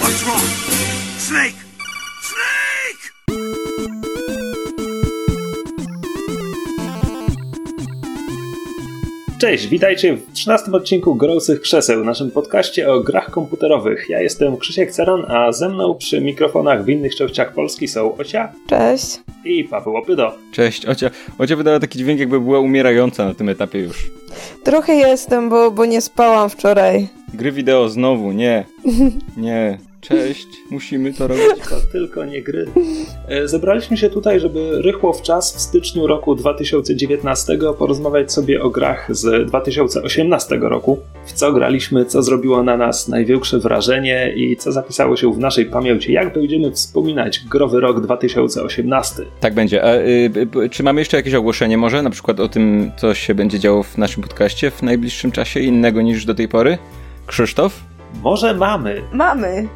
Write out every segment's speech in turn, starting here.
What's wrong? Snake! Snake! Cześć, witajcie w 13 odcinku Gorących Krzeseł, naszym podcaście o grach komputerowych. Ja jestem Krzysiek Ceran, a ze mną przy mikrofonach w innych częściach Polski są Ocia Cześć. i Paweł Opydo. Cześć, Ocia. Ocia wydała taki dźwięk, jakby była umierająca na tym etapie już. Trochę jestem, bo, bo nie spałam wczoraj. Gry wideo znowu, nie. Nie. Cześć, musimy to robić. To tylko nie gry. E, Zebraliśmy się tutaj, żeby rychło w czas w styczniu roku 2019 porozmawiać sobie o grach z 2018 roku. W co graliśmy, co zrobiło na nas największe wrażenie i co zapisało się w naszej pamięci. Jak będziemy wspominać growy rok 2018. Tak będzie. A, y, y, czy mamy jeszcze jakieś ogłoszenie może? Na przykład o tym, co się będzie działo w naszym podcaście w najbliższym czasie, innego niż do tej pory? Krzysztof? Może mamy. Mamy.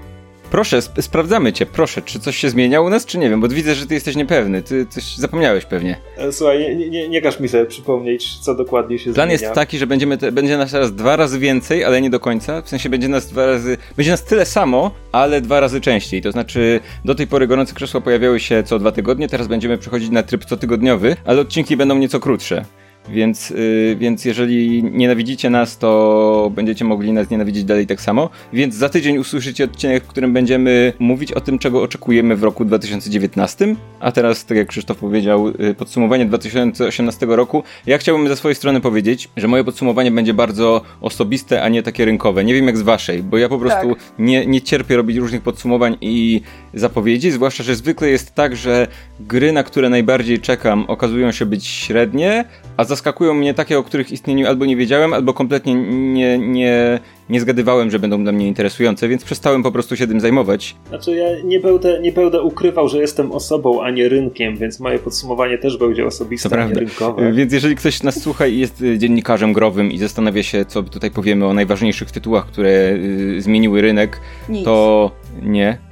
Proszę, sp- sprawdzamy cię, proszę, czy coś się zmienia u nas, czy nie wiem, bo widzę, że ty jesteś niepewny, ty coś zapomniałeś pewnie. E, Słuchaj, nie, nie, nie każ mi sobie przypomnieć, co dokładnie się Plan zmienia. jest taki, że będziemy te, będzie nas teraz dwa razy więcej, ale nie do końca. W sensie będzie nas dwa razy. Będzie nas tyle samo, ale dwa razy częściej. To znaczy, do tej pory gorące krzesła pojawiały się co dwa tygodnie, teraz będziemy przechodzić na tryb cotygodniowy, ale odcinki będą nieco krótsze. Więc, yy, więc jeżeli nienawidzicie nas, to będziecie mogli nas nienawidzić dalej tak samo. Więc za tydzień usłyszycie odcinek, w którym będziemy mówić o tym, czego oczekujemy w roku 2019. A teraz, tak jak Krzysztof powiedział, yy, podsumowanie 2018 roku. Ja chciałbym ze swojej strony powiedzieć, że moje podsumowanie będzie bardzo osobiste, a nie takie rynkowe. Nie wiem jak z waszej, bo ja po prostu Tak. nie, nie cierpię robić różnych podsumowań i zapowiedzi, zwłaszcza, że zwykle jest tak, że gry, na które najbardziej czekam, okazują się być średnie, a zaskakują mnie takie, o których istnieniu albo nie wiedziałem, albo kompletnie nie, nie, nie zgadywałem, że będą dla mnie interesujące, więc przestałem po prostu się tym zajmować. Znaczy, ja nie będę, nie będę ukrywał, że jestem osobą, a nie rynkiem, więc moje podsumowanie też będzie osobiste, a nie prawda. rynkowe. Więc jeżeli ktoś nas słucha i jest y, dziennikarzem growym i zastanawia się, co tutaj powiemy o najważniejszych tytułach, które y, zmieniły rynek, Nic. to nie.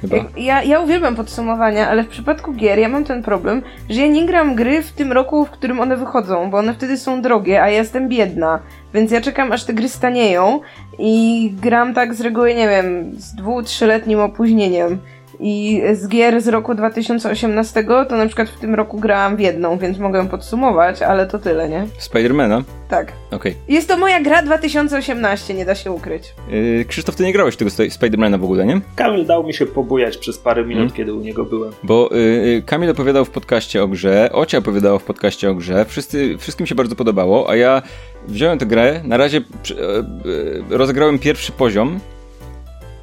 Chyba. Jak- Ja, ja uwielbiam podsumowania, ale w przypadku gier ja mam ten problem, że ja nie gram gry w tym roku, w którym one wychodzą, bo one wtedy są drogie, a ja jestem biedna. Więc ja czekam, aż te gry stanieją i gram tak z reguły, nie wiem, z dwu, trzyletnim opóźnieniem. I z gier z roku 2018 to na przykład w tym roku grałam w jedną, więc mogę podsumować, ale to tyle, nie? Spidermana? Tak. Okej. Jest to moja gra 2018, nie da się ukryć. Y, Krzysztof, ty nie grałeś tego Sp- Spidermana w ogóle, nie? Kamil dał mi się pobujać przez parę minut, Hmm. kiedy u niego byłem. Bo y, y, Kamil opowiadał w podcaście o grze, Ocia opowiadała w podcaście o grze, wszyscy, wszystkim się bardzo podobało, a ja wziąłem tę grę, na razie przy- e, e, rozegrałem pierwszy poziom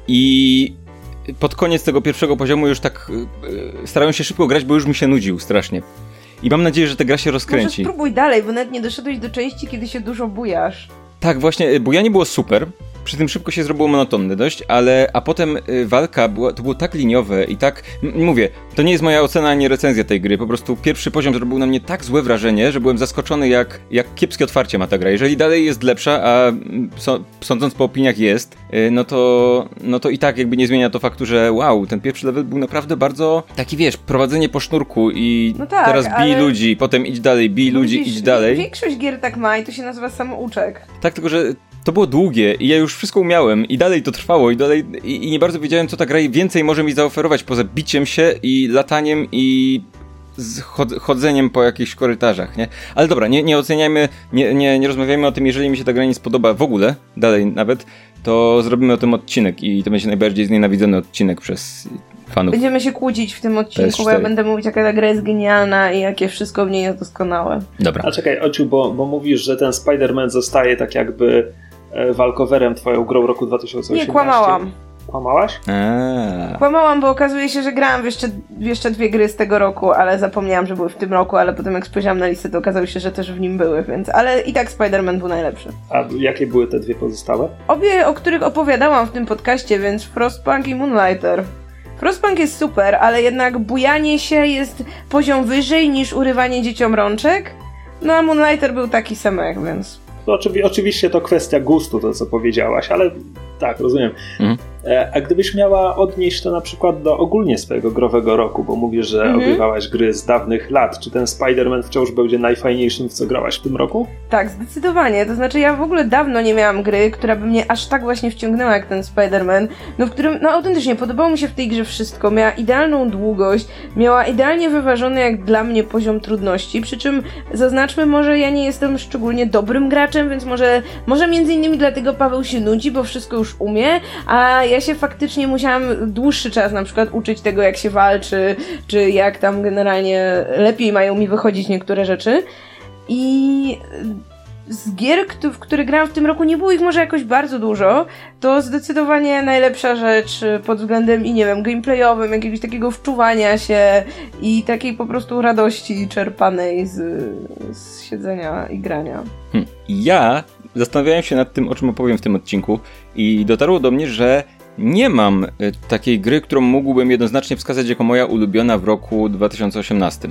i pod koniec tego pierwszego poziomu już tak e, starałem się szybko grać, bo już mi się nudził strasznie. I mam nadzieję, że ta gra się Może rozkręci. spróbuj dalej, bo nawet nie doszedłeś do części, kiedy się dużo bujasz. Tak, właśnie, y, bujanie było super. Przy tym szybko się zrobiło monotonne dość, ale a potem y, walka była, to było tak liniowe i tak. Mówię, to nie jest moja ocena ani recenzja tej gry. Po prostu pierwszy poziom zrobił na mnie tak złe wrażenie, że byłem zaskoczony, jak, jak kiepskie otwarcie ma ta gra. Jeżeli dalej jest lepsza, a so, sądząc po opiniach jest, y, no to, no to i tak jakby nie zmienia to faktu, że wow, ten pierwszy level był naprawdę bardzo taki wiesz, prowadzenie po sznurku i No tak, teraz bij ludzi, potem idź dalej, bij ludzi, idź dalej. Większość gier tak ma i to się nazywa samouczek. Tak, tylko że to było długie i ja już wszystko umiałem i dalej to trwało i dalej i, i nie bardzo wiedziałem, co ta gra więcej może mi zaoferować poza biciem się i lataniem i z chod- chodzeniem po jakichś korytarzach, nie? Ale dobra, nie, nie oceniajmy, nie, nie, nie rozmawiajmy o tym, jeżeli mi się ta gra nie spodoba w ogóle, dalej nawet, to zrobimy o tym odcinek i to będzie najbardziej znienawidzony odcinek przez fanów. Będziemy się kłócić w tym odcinku, bo ja PS4. będę mówić, jaka ta gra jest genialna i jakie wszystko w niej jest doskonałe. Dobra. A czekaj, Ociu, bo, bo mówisz, że ten Spider-Man zostaje tak jakby walkowerem twoją grą roku 2018. Nie, kłamałam. Kłamałaś? Eee. Kłamałam, bo okazuje się, że grałam w jeszcze, w jeszcze dwie gry z tego roku, ale zapomniałam, że były w tym roku, ale potem jak spojrzałam na listę, to okazało się, że też w nim były, więc... Ale i tak Spider-Man był najlepszy. A jakie były te dwie pozostałe? Obie, o których opowiadałam w tym podcaście, więc Frostpunk i Moonlighter. Frostpunk jest super, ale jednak bujanie się jest poziom wyżej niż urywanie dzieciom rączek. No a Moonlighter był taki samek, więc... Oczywi- oczywiście to kwestia gustu, to co powiedziałaś, ale tak, rozumiem. Mhm. E, a gdybyś miała odnieść to na przykład do ogólnie swojego growego roku, bo mówisz, że Mhm. ogrywałaś gry z dawnych lat, czy ten Spider-Man wciąż będzie najfajniejszym, w co grałaś w tym roku? Tak, zdecydowanie. To znaczy, ja w ogóle dawno nie miałam gry, która by mnie aż tak właśnie wciągnęła jak ten Spider-Man. No, w którym, no autentycznie, podobało mi się w tej grze wszystko. Miała idealną długość, miała idealnie wyważony jak dla mnie poziom trudności. Przy czym zaznaczmy, może ja nie jestem szczególnie dobrym graczem, więc może, może między innymi dlatego Paweł się nudzi, bo wszystko już umie, a ja się faktycznie musiałam dłuższy czas na przykład uczyć tego, jak się walczy, czy jak tam generalnie lepiej mają mi wychodzić niektóre rzeczy. I z gier, w które grałam w tym roku, nie było ich może jakoś bardzo dużo, to zdecydowanie najlepsza rzecz pod względem i nie wiem, gameplayowym, jakiegoś takiego wczuwania się i takiej po prostu radości czerpanej z, z siedzenia i grania. Hm. Ja zastanawiałem się nad tym, o czym opowiem w tym odcinku i dotarło do mnie, że nie mam y, takiej gry, którą mógłbym jednoznacznie wskazać jako moja ulubiona w roku 2018.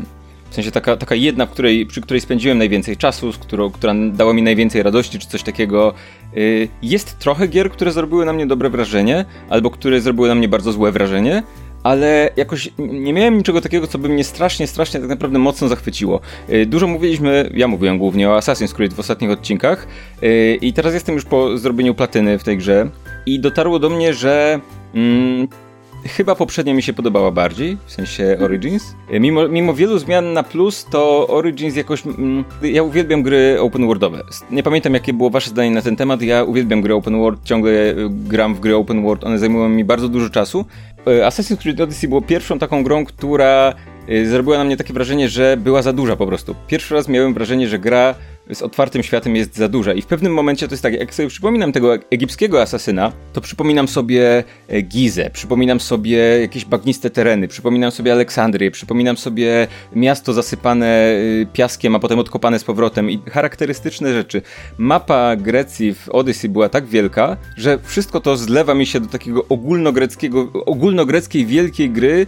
W sensie taka, taka jedna, której, przy której spędziłem najwięcej czasu, z którą, która dała mi najwięcej radości, czy coś takiego. Y, Jest trochę gier, które zrobiły na mnie dobre wrażenie, albo które zrobiły na mnie bardzo złe wrażenie, ale jakoś nie miałem niczego takiego, co by mnie strasznie, strasznie tak naprawdę mocno zachwyciło. Y, Dużo mówiliśmy, ja mówiłem głównie o Assassin's Creed w ostatnich odcinkach y, i teraz jestem już po zrobieniu platyny w tej grze i dotarło do mnie, że mm, chyba poprzednia mi się podobała bardziej, w sensie Origins. Y, Mimo, mimo wielu zmian na plus, to Origins jakoś... Mm, ja uwielbiam gry open worldowe. Nie pamiętam, jakie było wasze zdanie na ten temat. Ja uwielbiam gry open world, ciągle y, gram w gry open world, one zajmują mi bardzo dużo czasu. Y, Assassin's Creed Odyssey było pierwszą taką grą, która zrobiła na mnie takie wrażenie, że była za duża po prostu. Pierwszy raz miałem wrażenie, że gra z otwartym światem jest za duża i w pewnym momencie to jest tak, jak sobie przypominam tego egipskiego asasyna, to przypominam sobie e, Gizę, przypominam sobie jakieś bagniste tereny, przypominam sobie Aleksandrię, przypominam sobie miasto zasypane y, piaskiem, a potem odkopane z powrotem i charakterystyczne rzeczy. Mapa Grecji w Odyssey była tak wielka, że wszystko to zlewa mi się do takiego ogólnogreckiego, ogólnogreckiej wielkiej gry,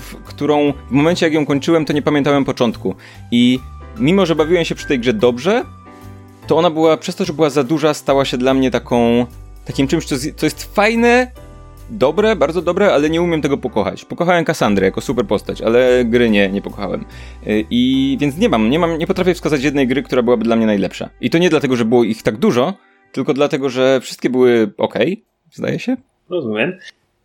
w, którą w momencie jak ją kończyłem, to nie pamiętałem początku. I mimo, że bawiłem się przy tej grze dobrze, to ona była, przez to, że była za duża, stała się dla mnie taką, takim czymś, co, co jest fajne, dobre, bardzo dobre, ale nie umiem tego pokochać. Pokochałem Kassandrę jako super postać, ale gry nie, nie pokochałem. Y, I więc nie mam, nie mam, nie potrafię wskazać jednej gry, która byłaby dla mnie najlepsza. I to nie dlatego, że było ich tak dużo, tylko dlatego, że wszystkie były ok, zdaje się. Rozumiem.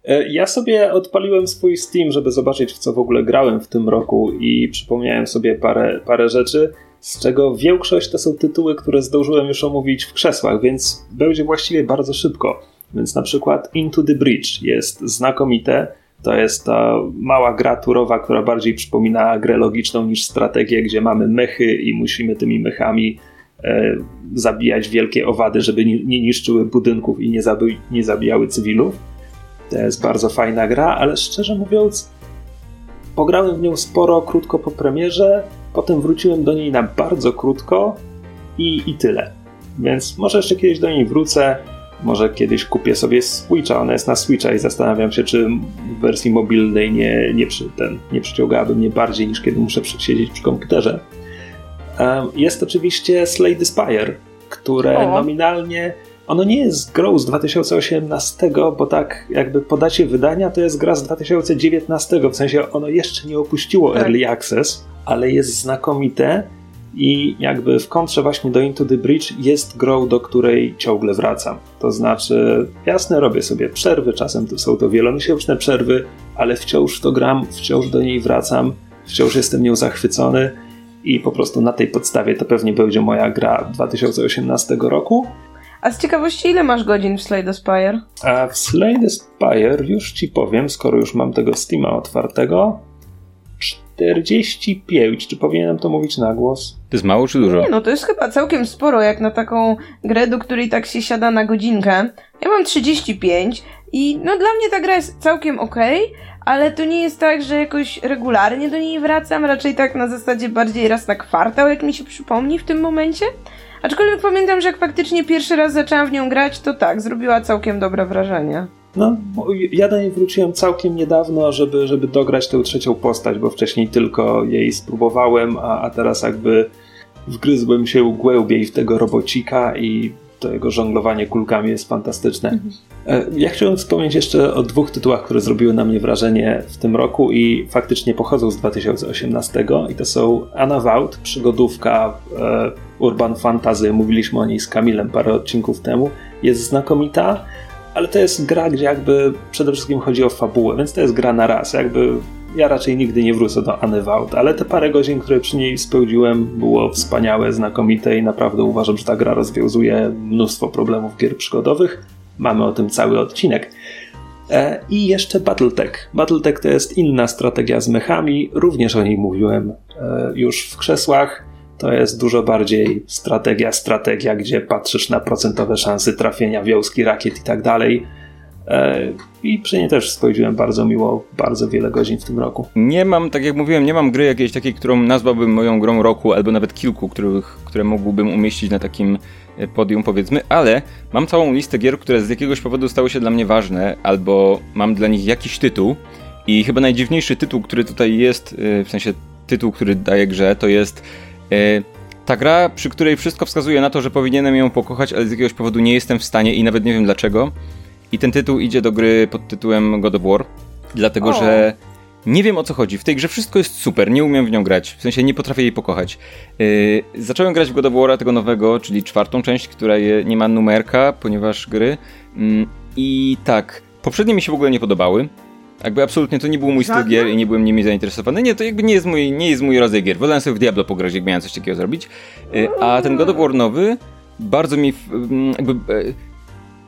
E, Ja sobie odpaliłem swój Steam, żeby zobaczyć, w co w ogóle grałem w tym roku i przypomniałem sobie parę, parę rzeczy, z czego większość to są tytuły, które zdążyłem już omówić w krzesłach, więc będzie właściwie bardzo szybko. Więc na przykład Into the Bridge jest znakomite. To jest ta mała gra turowa, która bardziej przypomina grę logiczną niż strategię, gdzie mamy mechy i musimy tymi mechami e, zabijać wielkie owady, żeby nie, nie niszczyły budynków i nie, nie zabijały cywilów. To jest bardzo fajna gra, ale szczerze mówiąc, pograłem w nią sporo krótko po premierze, potem wróciłem do niej na bardzo krótko i, i tyle. Więc może jeszcze kiedyś do niej wrócę, może kiedyś kupię sobie Switcha, ona jest na Switcha i zastanawiam się, czy w wersji mobilnej nie, nie, przy, ten, nie przyciągałaby mnie bardziej niż kiedy muszę siedzieć przy komputerze. Jest oczywiście Slay the Spire, które O. nominalnie ono nie jest grą z 2018, bo tak jakby po dacie wydania to jest gra z 2019, w sensie ono jeszcze nie opuściło Tak. Early Access, ale jest znakomite i jakby w kontrze właśnie do Into the Bridge jest grą, do której ciągle wracam. To znaczy, jasne, robię sobie przerwy, czasem to są to wielomiesięczne przerwy, ale wciąż to gram, wciąż do niej wracam, wciąż jestem nią zachwycony i po prostu na tej podstawie to pewnie będzie moja gra 2018 roku. A z ciekawości, ile masz godzin w Slay the Spire? A w Slay the Spire już ci powiem, skoro już mam tego Steama otwartego, 45. Czy powinienem to mówić na głos? To jest mało czy dużo? Nie no, to jest chyba całkiem sporo, jak na taką grę, do której tak się siada na godzinkę. Ja mam 35 i no dla mnie ta gra jest całkiem okej, ale to nie jest tak, że jakoś regularnie do niej wracam, raczej tak na zasadzie bardziej raz na kwartał, jak mi się przypomni w tym momencie. Aczkolwiek pamiętam, że jak faktycznie pierwszy raz zaczęłam w nią grać, to tak, zrobiła całkiem dobre wrażenie. No, ja do niej wróciłem całkiem niedawno, żeby, żeby dograć tę trzecią postać, bo wcześniej tylko jej spróbowałem, a, a teraz jakby wgryzłem się głębiej w tego robocika i to jego żonglowanie kulkami jest fantastyczne. E, Ja chciałem wspomnieć jeszcze o dwóch tytułach, które zrobiły na mnie wrażenie w tym roku i faktycznie pochodzą z 2018 i to są Unavowed, przygodówka e, Urban Fantasy, mówiliśmy o niej z Kamilem parę odcinków temu. Jest znakomita, ale to jest gra, gdzie jakby przede wszystkim chodzi o fabułę, więc to jest gra na raz, jakby ja raczej nigdy nie wrócę do Unavowed, ale te parę godzin, które przy niej spełdziłem, było wspaniałe, znakomite i naprawdę uważam, że ta gra rozwiązuje mnóstwo problemów gier przygodowych. Mamy o tym cały odcinek. E, I jeszcze Battletech. Battletech to jest inna strategia z mechami, również o niej mówiłem e, już w krzesłach. To jest dużo bardziej strategia, strategia, gdzie patrzysz na procentowe szanse trafienia wioski, rakiet i tak dalej. E, I przy niej też spędziłem bardzo miło, bardzo wiele godzin w tym roku. Nie mam, tak jak mówiłem, nie mam gry jakiejś takiej, którą nazwałbym moją grą roku, albo nawet kilku, których, które mógłbym umieścić na takim e, podium, powiedzmy, ale mam całą listę gier, które z jakiegoś powodu stały się dla mnie ważne, albo mam dla nich jakiś tytuł. I chyba najdziwniejszy tytuł, który tutaj jest, e, w sensie tytuł, który daje grze, to jest ta gra, przy której wszystko wskazuje na to, że powinienem ją pokochać, ale z jakiegoś powodu nie jestem w stanie i nawet nie wiem dlaczego. I ten tytuł idzie do gry pod tytułem God of War, dlatego O. że nie wiem o co chodzi. W tej grze wszystko jest super, nie umiem w nią grać. W sensie nie potrafię jej pokochać. Yy, zacząłem grać w God of War tego nowego, czyli czwartą część, która je, nie ma numerka, ponieważ gry. Mm, I tak, poprzednie mi się w ogóle nie podobały. Jakby absolutnie to nie był mój styl gier i nie byłem nimi zainteresowany. Nie, to jakby nie jest mój, nie jest mój rodzaj gier. Wolałem sobie w Diablo pograć, jak miałem coś takiego zrobić. Yy, a ten God of War nowy bardzo mi mm, jakby...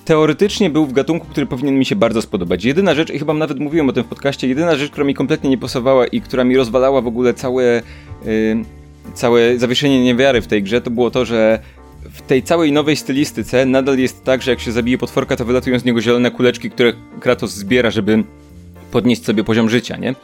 teoretycznie był w gatunku, który powinien mi się bardzo spodobać. Jedyna rzecz, i chyba nawet mówiłem o tym w podcaście, jedyna rzecz, która mi kompletnie nie pasowała i która mi rozwalała w ogóle całe, y, całe zawieszenie niewiary w tej grze, to było to, że w tej całej nowej stylistyce nadal jest tak, że jak się zabije potworka, to wylatują z niego zielone kuleczki, które Kratos zbiera, żeby podnieść sobie poziom życia, nie?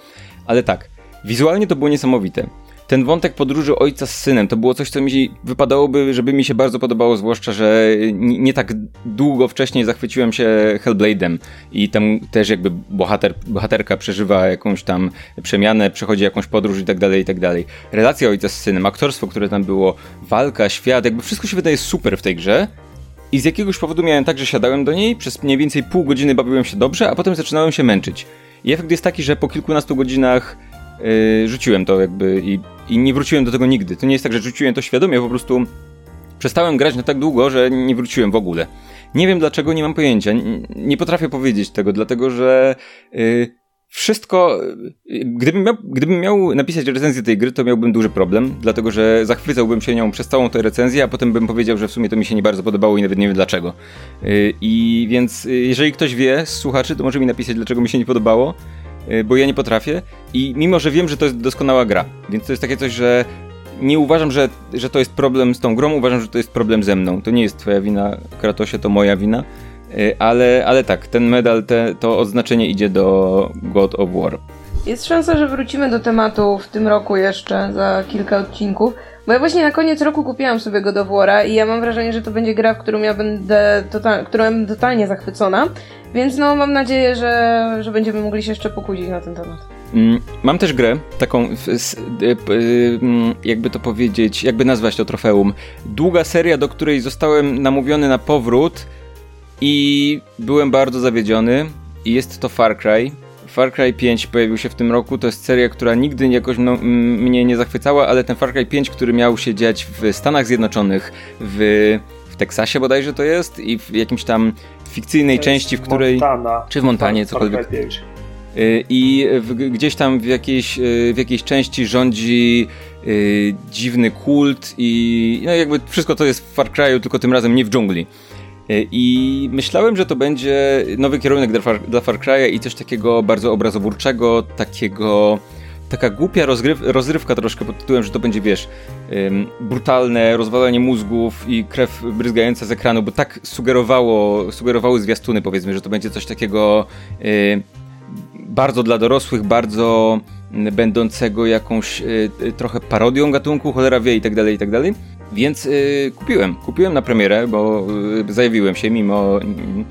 Ale tak, wizualnie to było niesamowite. Ten wątek podróży ojca z synem to było coś, co mi wypadałoby, żeby mi się bardzo podobało, zwłaszcza, że nie, nie tak długo wcześniej zachwyciłem się Hellblade'em i tam też jakby bohater, bohaterka przeżywa jakąś tam przemianę, przechodzi jakąś podróż i tak dalej, i tak dalej. Relacja ojca z synem, aktorstwo, które tam było, walka, świat, jakby wszystko się wydaje super w tej grze, i z jakiegoś powodu miałem tak, że siadałem do niej, przez mniej więcej pół godziny bawiłem się dobrze, a potem zaczynałem się męczyć. I efekt jest taki, że po kilkunastu godzinach yy, rzuciłem to jakby i, i nie wróciłem do tego nigdy. To nie jest tak, że rzuciłem to świadomie, po prostu przestałem grać na tak długo, że nie wróciłem w ogóle. Nie wiem dlaczego, nie mam pojęcia. Nie, nie potrafię powiedzieć tego, dlatego że yy, wszystko. yy, Gdybym miał, gdybym miał napisać recenzję tej gry, to miałbym duży problem, dlatego że zachwycałbym się nią przez całą tę recenzję, a potem bym powiedział, że w sumie to mi się nie bardzo podobało i nawet nie wiem dlaczego. Yy, I więc, yy, jeżeli ktoś wie słuchaczy, to może mi napisać, dlaczego mi się nie podobało, bo ja nie potrafię. I mimo, że wiem, że to jest doskonała gra, więc to jest takie coś, że nie uważam, że, że to jest problem z tą grą, uważam, że to jest problem ze mną. To nie jest twoja wina, Kratosie, to moja wina. Yy, Ale, ale tak, ten medal, te, to odznaczenie idzie do God of War. Jest szansa, że wrócimy do tematu w tym roku jeszcze za kilka odcinków. Bo ja właśnie na koniec roku kupiłam sobie God of War'a i ja mam wrażenie, że to będzie gra, w którą ja będę, total, którą ja będę totalnie zachwycona. Więc no mam nadzieję, że, że będziemy mogli się jeszcze pokłócić na ten temat. Mm, Mam też grę, taką, y, y, mm, jakby to powiedzieć, jakby nazwać to trofeum. Długa seria, do której zostałem namówiony na powrót i byłem bardzo zawiedziony. I jest to Far Cry. Far Cry 5 pojawił się w tym roku. To jest seria, która nigdy jakoś mnie nie zachwycała, ale ten Far Cry 5, który miał się dziać w Stanach Zjednoczonych, w, w Teksasie bodajże to jest, i w jakimś tam fikcyjnej części, w której. Montana, Czy w Montanie, Far- cokolwiek. Far Cry 5. Y, I w, gdzieś tam w jakiejś, y, w jakiejś części rządzi y, dziwny kult i no jakby wszystko to jest w Far Cry'u, tylko tym razem nie w dżungli. Y, I myślałem, że to będzie nowy kierunek dla Far, dla Far Cry'a i coś takiego bardzo obrazowórczego, takiego taka głupia rozgryw, rozrywka troszkę pod tytułem, że to będzie, wiesz, ym, brutalne rozwalanie mózgów i krew bryzgająca z ekranu, bo tak sugerowało, sugerowały zwiastuny, powiedzmy, że to będzie coś takiego y, bardzo dla dorosłych, bardzo będącego jakąś y, trochę parodią gatunku, cholera wie i tak dalej, i tak dalej. Więc y, kupiłem, kupiłem na premierę, bo y, zajawiłem się mimo mm,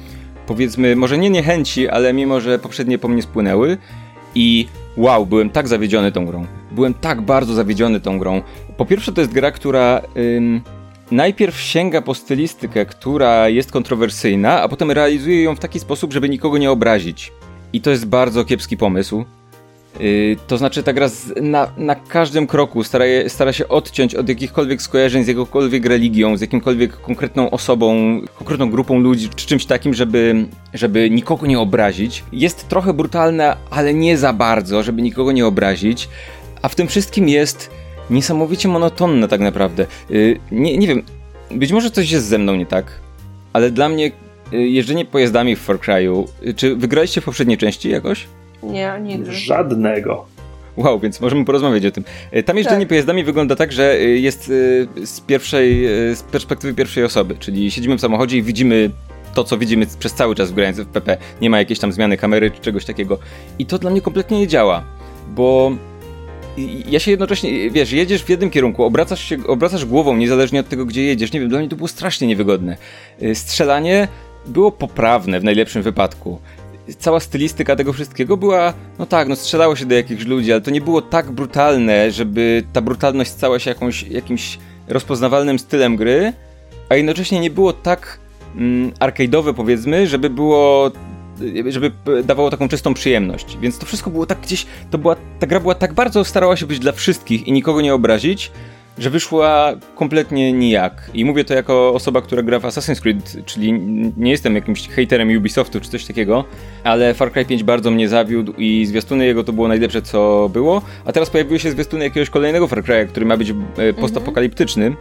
powiedzmy, może nie niechęci, ale mimo, że poprzednie po mnie spłynęły i wow, byłem tak zawiedziony tą grą. Byłem tak bardzo zawiedziony tą grą. Po pierwsze to jest gra, która najpierw sięga po stylistykę, która jest kontrowersyjna, a potem realizuje ją w taki sposób, żeby nikogo nie obrazić. I to jest bardzo kiepski pomysł. Yy, to znaczy ta gra na, na każdym kroku stara, stara się odciąć od jakichkolwiek skojarzeń z jakąkolwiek religią, z jakimkolwiek konkretną osobą, konkretną grupą ludzi, czy czymś takim, żeby, żeby nikogo nie obrazić. Jest trochę brutalna, ale nie za bardzo, żeby nikogo nie obrazić. A w tym wszystkim jest niesamowicie monotonne tak naprawdę. Yy, nie, nie wiem, być może coś jest ze mną nie tak, ale dla mnie yy, jeżdżenie pojazdami w Far Cry'u, czy wygraliście w poprzedniej części jakoś? Nie, nigdy. Żadnego. Wow, więc możemy porozmawiać o tym. E, Tam jeżdżenie Tak. pojazdami wygląda tak, że y, jest y, z pierwszej, z perspektywy pierwszej osoby, czyli siedzimy w samochodzie i widzimy to, co widzimy przez cały czas grając w PP. Nie ma jakiejś tam zmiany kamery czy czegoś takiego. I to dla mnie kompletnie nie działa, bo ja się jednocześnie, wiesz, jedziesz w jednym kierunku, obracasz się, obracasz głową niezależnie od tego, gdzie jedziesz. Nie wiem, dla mnie to było strasznie niewygodne. Strzelanie było poprawne w najlepszym wypadku. Cała stylistyka tego wszystkiego była, no tak, no strzelało się do jakichś ludzi, ale to nie było tak brutalne, żeby ta brutalność stała się jakąś, jakimś rozpoznawalnym stylem gry, a jednocześnie nie było tak mm, arcade'owe powiedzmy, żeby było żeby dawało taką czystą przyjemność. Więc to wszystko było tak gdzieś, to była, ta gra była tak bardzo starała się być dla wszystkich i nikogo nie obrazić, że wyszła kompletnie nijak. I mówię to jako osoba, która gra w Assassin's Creed, czyli nie jestem jakimś hejterem Ubisoftu czy coś takiego, ale Far Cry 5 bardzo mnie zawiódł i zwiastuny jego to było najlepsze co było, a teraz pojawiły się zwiastuny jakiegoś kolejnego Far Cry'a, który ma być e, postapokaliptyczny,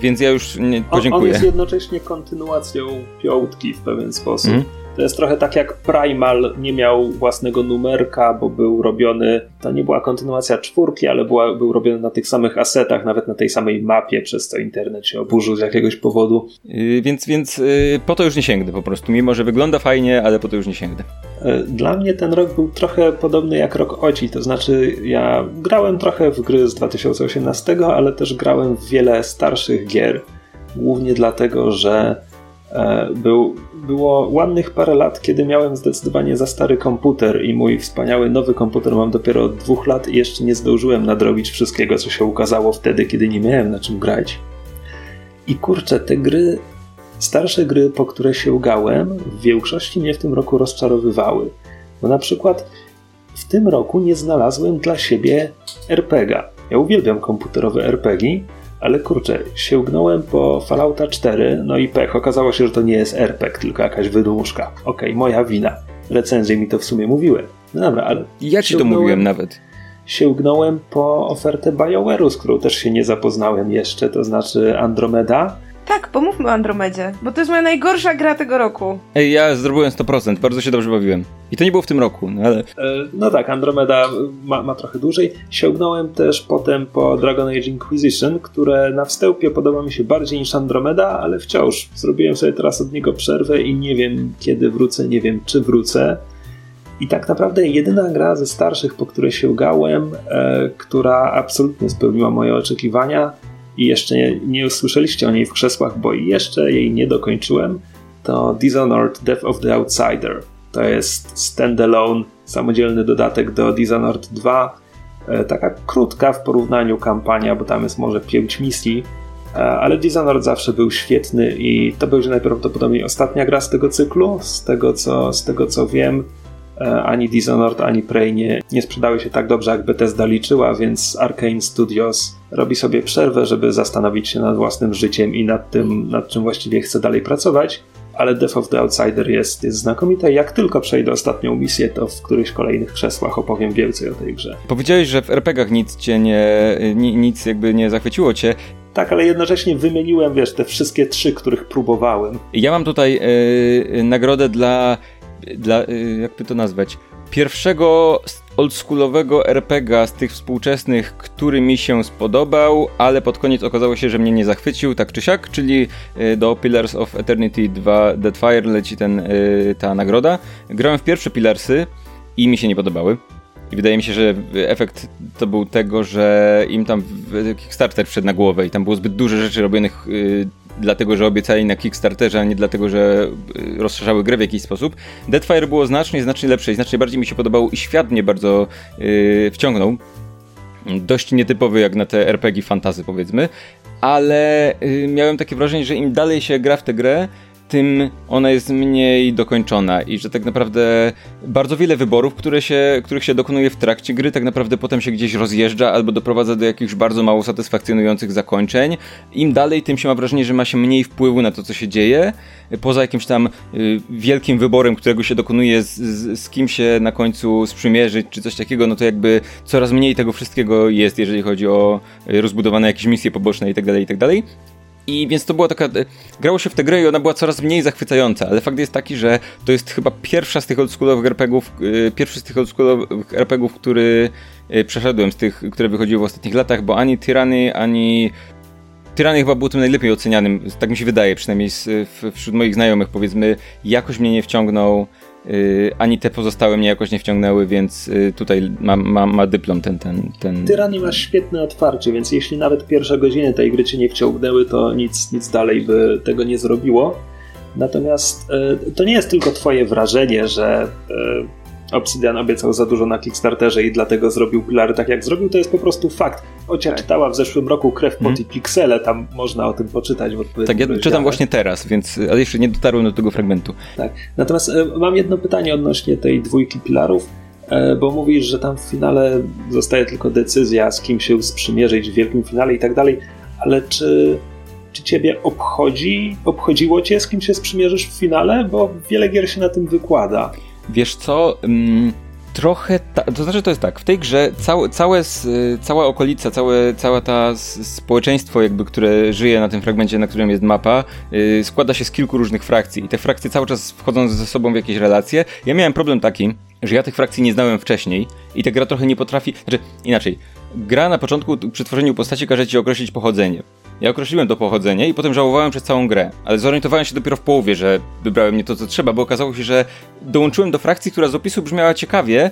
więc ja już nie, On, on podziękuję. jest jednocześnie kontynuacją piątki w pewien sposób. Mhm. To jest trochę tak jak Primal nie miał własnego numerka, bo był robiony, to nie była kontynuacja czwórki, ale była, był robiony na tych samych asetach, nawet na tej samej mapie, przez co internet się oburzył z jakiegoś powodu. Yy, więc więc yy, po to już nie sięgnę po prostu. Mimo, że wygląda fajnie, ale po to już nie sięgnę. E, Dla mnie ten rok był trochę podobny jak rok Oci, to znaczy ja grałem trochę w gry z 2018, ale też grałem w wiele starszych gier, głównie dlatego, że e, był, było ładnych parę lat, kiedy miałem zdecydowanie za stary komputer i mój wspaniały nowy komputer mam dopiero od dwóch lat i jeszcze nie zdążyłem nadrobić wszystkiego, co się ukazało wtedy, kiedy nie miałem na czym grać. I kurczę, te gry Starsze gry, po które sięgałem, w większości mnie w tym roku rozczarowywały. Bo na przykład w tym roku nie znalazłem dla siebie RPGa. Ja uwielbiam komputerowe RPG, ale kurczę, sięgnąłem po Fallouta 4, no i pech. Okazało się, że to nie jest RPG, tylko jakaś wydmuszka. Okej, moja wina. Recenzje mi to w sumie mówiły. No dobra, ale Ja ci to mówiłem nawet. sięgnąłem po ofertę BioWare'u, z którą też się nie zapoznałem jeszcze, to znaczy Andromeda. Tak, pomówmy o Andromedzie, bo to jest moja najgorsza gra tego roku. Ej, ja zrobiłem 100%, bardzo się dobrze bawiłem. I to nie było w tym roku, no ale... E, No tak, Andromeda ma, ma trochę dłużej. Sięgnąłem też potem po Dragon Age Inquisition, które na wstępie podoba mi się bardziej niż Andromeda, ale wciąż zrobiłem sobie teraz od niego przerwę i nie wiem kiedy wrócę, nie wiem czy wrócę. I tak naprawdę jedyna gra ze starszych, po które sięgałem, e, która absolutnie spełniła moje oczekiwania i jeszcze nie, nie usłyszeliście o niej w krzesłach, bo jeszcze jej nie dokończyłem, to Dishonored Death of the Outsider. To jest standalone, samodzielny dodatek do Dishonored 2. E, Taka krótka w porównaniu kampania, bo tam jest może 5 misji, e, ale Dishonored zawsze był świetny i to będzie najprawdopodobniej ostatnia gra z tego cyklu. Z tego co, z tego, co wiem, ani Dishonored, ani Prey nie, nie sprzedały się tak dobrze, jak Bethesda liczyła, więc Arkane Studios robi sobie przerwę, żeby zastanowić się nad własnym życiem i nad tym, nad czym właściwie chce dalej pracować ale Death of the Outsider jest, jest znakomite. Jak tylko przejdę ostatnią misję, to w którychś kolejnych krzesłach opowiem więcej o tej grze. Powiedziałeś, że w RPGach nic cię nie... ni- nic jakby nie zachwyciło cię. Tak, ale jednocześnie wymieniłem, wiesz, te wszystkie trzy, których próbowałem. Ja mam tutaj e, nagrodę dla... dla e, jakby to nazwać? Pierwszego oldschoolowego RPGa z tych współczesnych, który mi się spodobał, ale pod koniec okazało się, że mnie nie zachwycił, tak czy siak, czyli e, do Pillars of Eternity 2 Deadfire leci ten, e, ta nagroda. Grałem w pierwsze Pillarsy i mi się nie podobały. I wydaje mi się, że efekt to był tego, że im tam Kickstarter wszedł na głowę i tam było zbyt dużo rzeczy robionych y, dlatego, że obiecali na Kickstarterze, a nie dlatego, że y, rozszerzały grę w jakiś sposób. Deadfire było znacznie, znacznie lepsze i znacznie bardziej mi się podobało i świat mnie bardzo y, wciągnął. Dość nietypowy jak na te RPG fantazy powiedzmy. ale y, miałem takie wrażenie, że im dalej się gra w tę grę, tym ona jest mniej dokończona i że tak naprawdę bardzo wiele wyborów, które się, których się dokonuje w trakcie gry, tak naprawdę potem się gdzieś rozjeżdża albo doprowadza do jakichś bardzo mało satysfakcjonujących zakończeń. Im dalej, tym się ma wrażenie, że ma się mniej wpływu na to, co się dzieje, poza jakimś tam y, wielkim wyborem, którego się dokonuje z, z, z kim się na końcu sprzymierzyć, czy coś takiego, no to jakby coraz mniej tego wszystkiego jest, jeżeli chodzi o y, rozbudowane jakieś misje poboczne i tak dalej, i więc to była taka. Grało się w tę grę i ona była coraz mniej zachwycająca, ale fakt jest taki, że to jest chyba pierwsza z tych oldschoolowych RPGów, yy, pierwszy z tych oldschoolowych RPGów, który yy, przeszedłem, z tych, które wychodziły w ostatnich latach, bo ani Tyranny, ani. Tyranny chyba był tym najlepiej ocenianym, tak mi się wydaje, przynajmniej z, w, wśród moich znajomych, powiedzmy, jakoś mnie nie wciągnął. Yy, ani te pozostałe mnie jakoś nie wciągnęły, więc yy, tutaj ma, ma, ma, dyplom ten, ten, ten... Tyrani masz świetne otwarcie, więc jeśli nawet pierwsze godziny tej gry cię nie wciągnęły, to nic, nic dalej by tego nie zrobiło. Natomiast yy, to nie jest tylko twoje wrażenie, że Obsidian obiecał za dużo na Kickstarterze i dlatego zrobił pilary tak jak zrobił, to jest po prostu fakt. Ocia tak. czytała w zeszłym roku Krew, Pot hmm. i Piksele, tam można o tym poczytać w Tak, ja rozdziale. czytam właśnie teraz, więc, ale jeszcze nie dotarłem do tego fragmentu. Tak, natomiast e, mam jedno pytanie odnośnie tej dwójki pilarów, e, bo mówisz, że tam w finale zostaje tylko decyzja, z kim się sprzymierzyć w wielkim finale i tak dalej, ale czy czy ciebie obchodzi, obchodziło cię, z kim się sprzymierzysz w finale? Bo wiele gier się na tym wykłada. Wiesz co? Mm, trochę. Ta, to znaczy, to jest tak. W tej grze całe, całe, cała okolica, całe, cała ta społeczeństwo, jakby, które żyje na tym fragmencie, na którym jest mapa, yy, składa się z kilku różnych frakcji. I te frakcje cały czas wchodzą ze sobą w jakieś relacje. Ja miałem problem taki, że ja tych frakcji nie znałem wcześniej i ta gra trochę nie potrafi. Znaczy, inaczej. Gra na początku przy tworzeniu postaci każe ci określić pochodzenie. Ja określiłem to pochodzenie i potem żałowałem przez całą grę, ale zorientowałem się dopiero w połowie, że wybrałem nie to, co trzeba, bo okazało się, że dołączyłem do frakcji, która z opisu brzmiała ciekawie,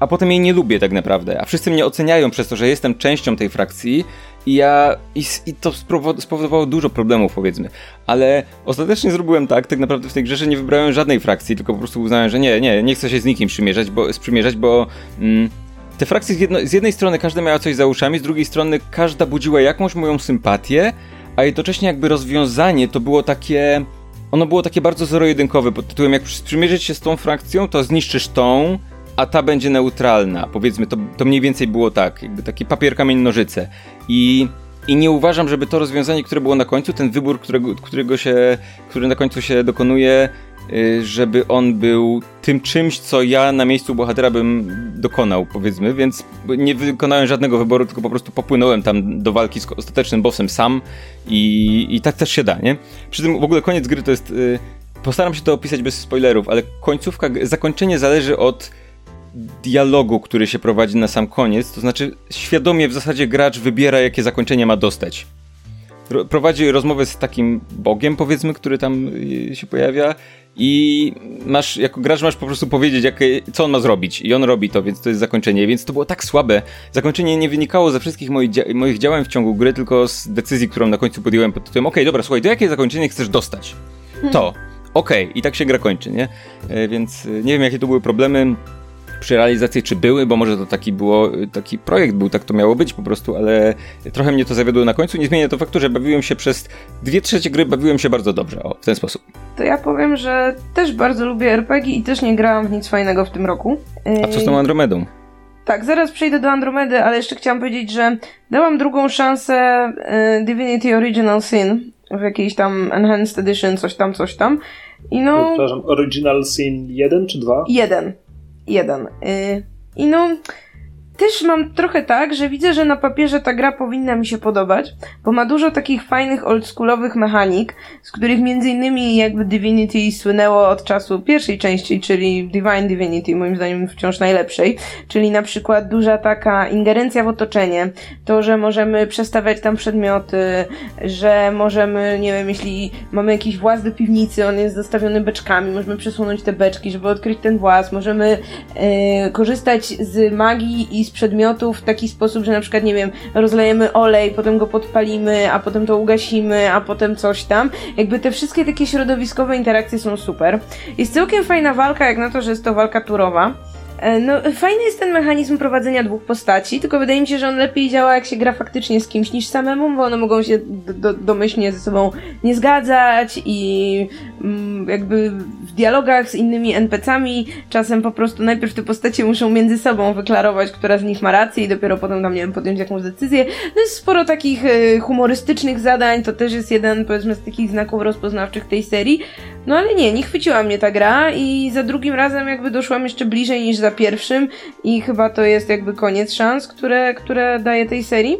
a potem jej nie lubię tak naprawdę. A wszyscy mnie oceniają przez to, że jestem częścią tej frakcji i ja. I, i to spowodowało dużo problemów, powiedzmy. Ale ostatecznie zrobiłem tak, tak naprawdę w tej grze, że nie wybrałem żadnej frakcji, tylko po prostu uznałem, że nie, nie, nie chcę się z nikim przymierzać, bo, sprzymierzać, bo. Mm, te frakcje z, jedno, z, jednej strony każda miała coś za uszami, z drugiej strony każda budziła jakąś moją sympatię, a jednocześnie jakby rozwiązanie to było takie... Ono było takie bardzo zero-jedynkowe pod tytułem jak sprzymierzyć się z tą frakcją, to zniszczysz tą, a ta będzie neutralna. Powiedzmy, to, to mniej więcej było tak, jakby taki papier, kamień, nożyce. I, I nie uważam, żeby to rozwiązanie, które było na końcu, ten wybór, którego, którego się, który na końcu się dokonuje, żeby on był tym czymś, co ja na miejscu bohatera bym dokonał, powiedzmy, więc nie wykonałem żadnego wyboru, tylko po prostu popłynąłem tam do walki z ostatecznym bossem sam i, i tak też się da, nie? Przy tym w ogóle koniec gry to jest... Y, postaram się to opisać bez spoilerów, ale końcówka, zakończenie zależy od dialogu, który się prowadzi na sam koniec, to znaczy świadomie w zasadzie gracz wybiera, jakie zakończenie ma dostać prowadzi rozmowę z takim bogiem, powiedzmy, który tam y, się pojawia i masz, jako gracz masz po prostu powiedzieć, jak, co on ma zrobić i on robi to, więc to jest zakończenie, więc to było tak słabe. Zakończenie nie wynikało ze wszystkich moich, dzia moich działań w ciągu gry, tylko z decyzji, którą na końcu podjąłem pod tytułem, okej, okay, dobra, słuchaj, to jakie zakończenie chcesz dostać? To. Okej, okay. i tak się gra kończy, nie? E, więc e, nie wiem, jakie to były problemy przy realizacji, czy były, bo może to taki było, taki projekt był, tak to miało być po prostu, ale trochę mnie to zawiodło na końcu. Nie zmienia to faktu, że bawiłem się przez dwie trzecie gry, bawiłem się bardzo dobrze, o, w ten sposób. To ja powiem, że też bardzo lubię RPG i też nie grałam w nic fajnego w tym roku. A co z tą Andromedą? Tak, zaraz przejdę do Andromedy, ale jeszcze chciałam powiedzieć, że dałam drugą szansę y, Divinity Original Sin w jakiejś tam Enhanced Edition, coś tam, coś tam. I no... Przepraszam, Original Sin 1 czy 2? 1 jeden. Y, I no, też mam trochę tak, że widzę, że na papierze ta gra powinna mi się podobać, bo ma dużo takich fajnych oldschoolowych mechanik, z których między innymi jakby Divinity słynęło od czasu pierwszej części, czyli Divine Divinity, moim zdaniem wciąż najlepszej, czyli na przykład duża taka ingerencja w otoczenie, to, że możemy przestawiać tam przedmioty, że możemy, nie wiem, jeśli mamy jakiś właz do piwnicy, on jest zastawiony beczkami, możemy przesunąć te beczki, żeby odkryć ten właz, możemy e, korzystać z magii i z przedmiotów w taki sposób, że na przykład, nie wiem, rozlejemy olej, potem go podpalimy, a potem to ugasimy, a potem coś tam. Jakby te wszystkie takie środowiskowe interakcje są super. Jest całkiem fajna walka, jak na to, że jest to walka turowa. E, No, fajny jest ten mechanizm prowadzenia dwóch postaci, tylko wydaje mi się, że on lepiej działa, jak się gra faktycznie z kimś niż samemu, bo one mogą się do, do, domyślnie ze sobą nie zgadzać i jakby w dialogach z innymi NPC-ami czasem po prostu najpierw te postacie muszą między sobą wyklarować, która z nich ma rację i dopiero potem tam, nie wiem, podjąć jakąś decyzję. No jest sporo takich e, humorystycznych zadań, to też jest jeden, powiedzmy, z takich znaków rozpoznawczych tej serii. No ale nie, nie chwyciła mnie ta gra i za drugim razem jakby doszłam jeszcze bliżej niż za pierwszym i chyba to jest jakby koniec szans, które, które daje tej serii.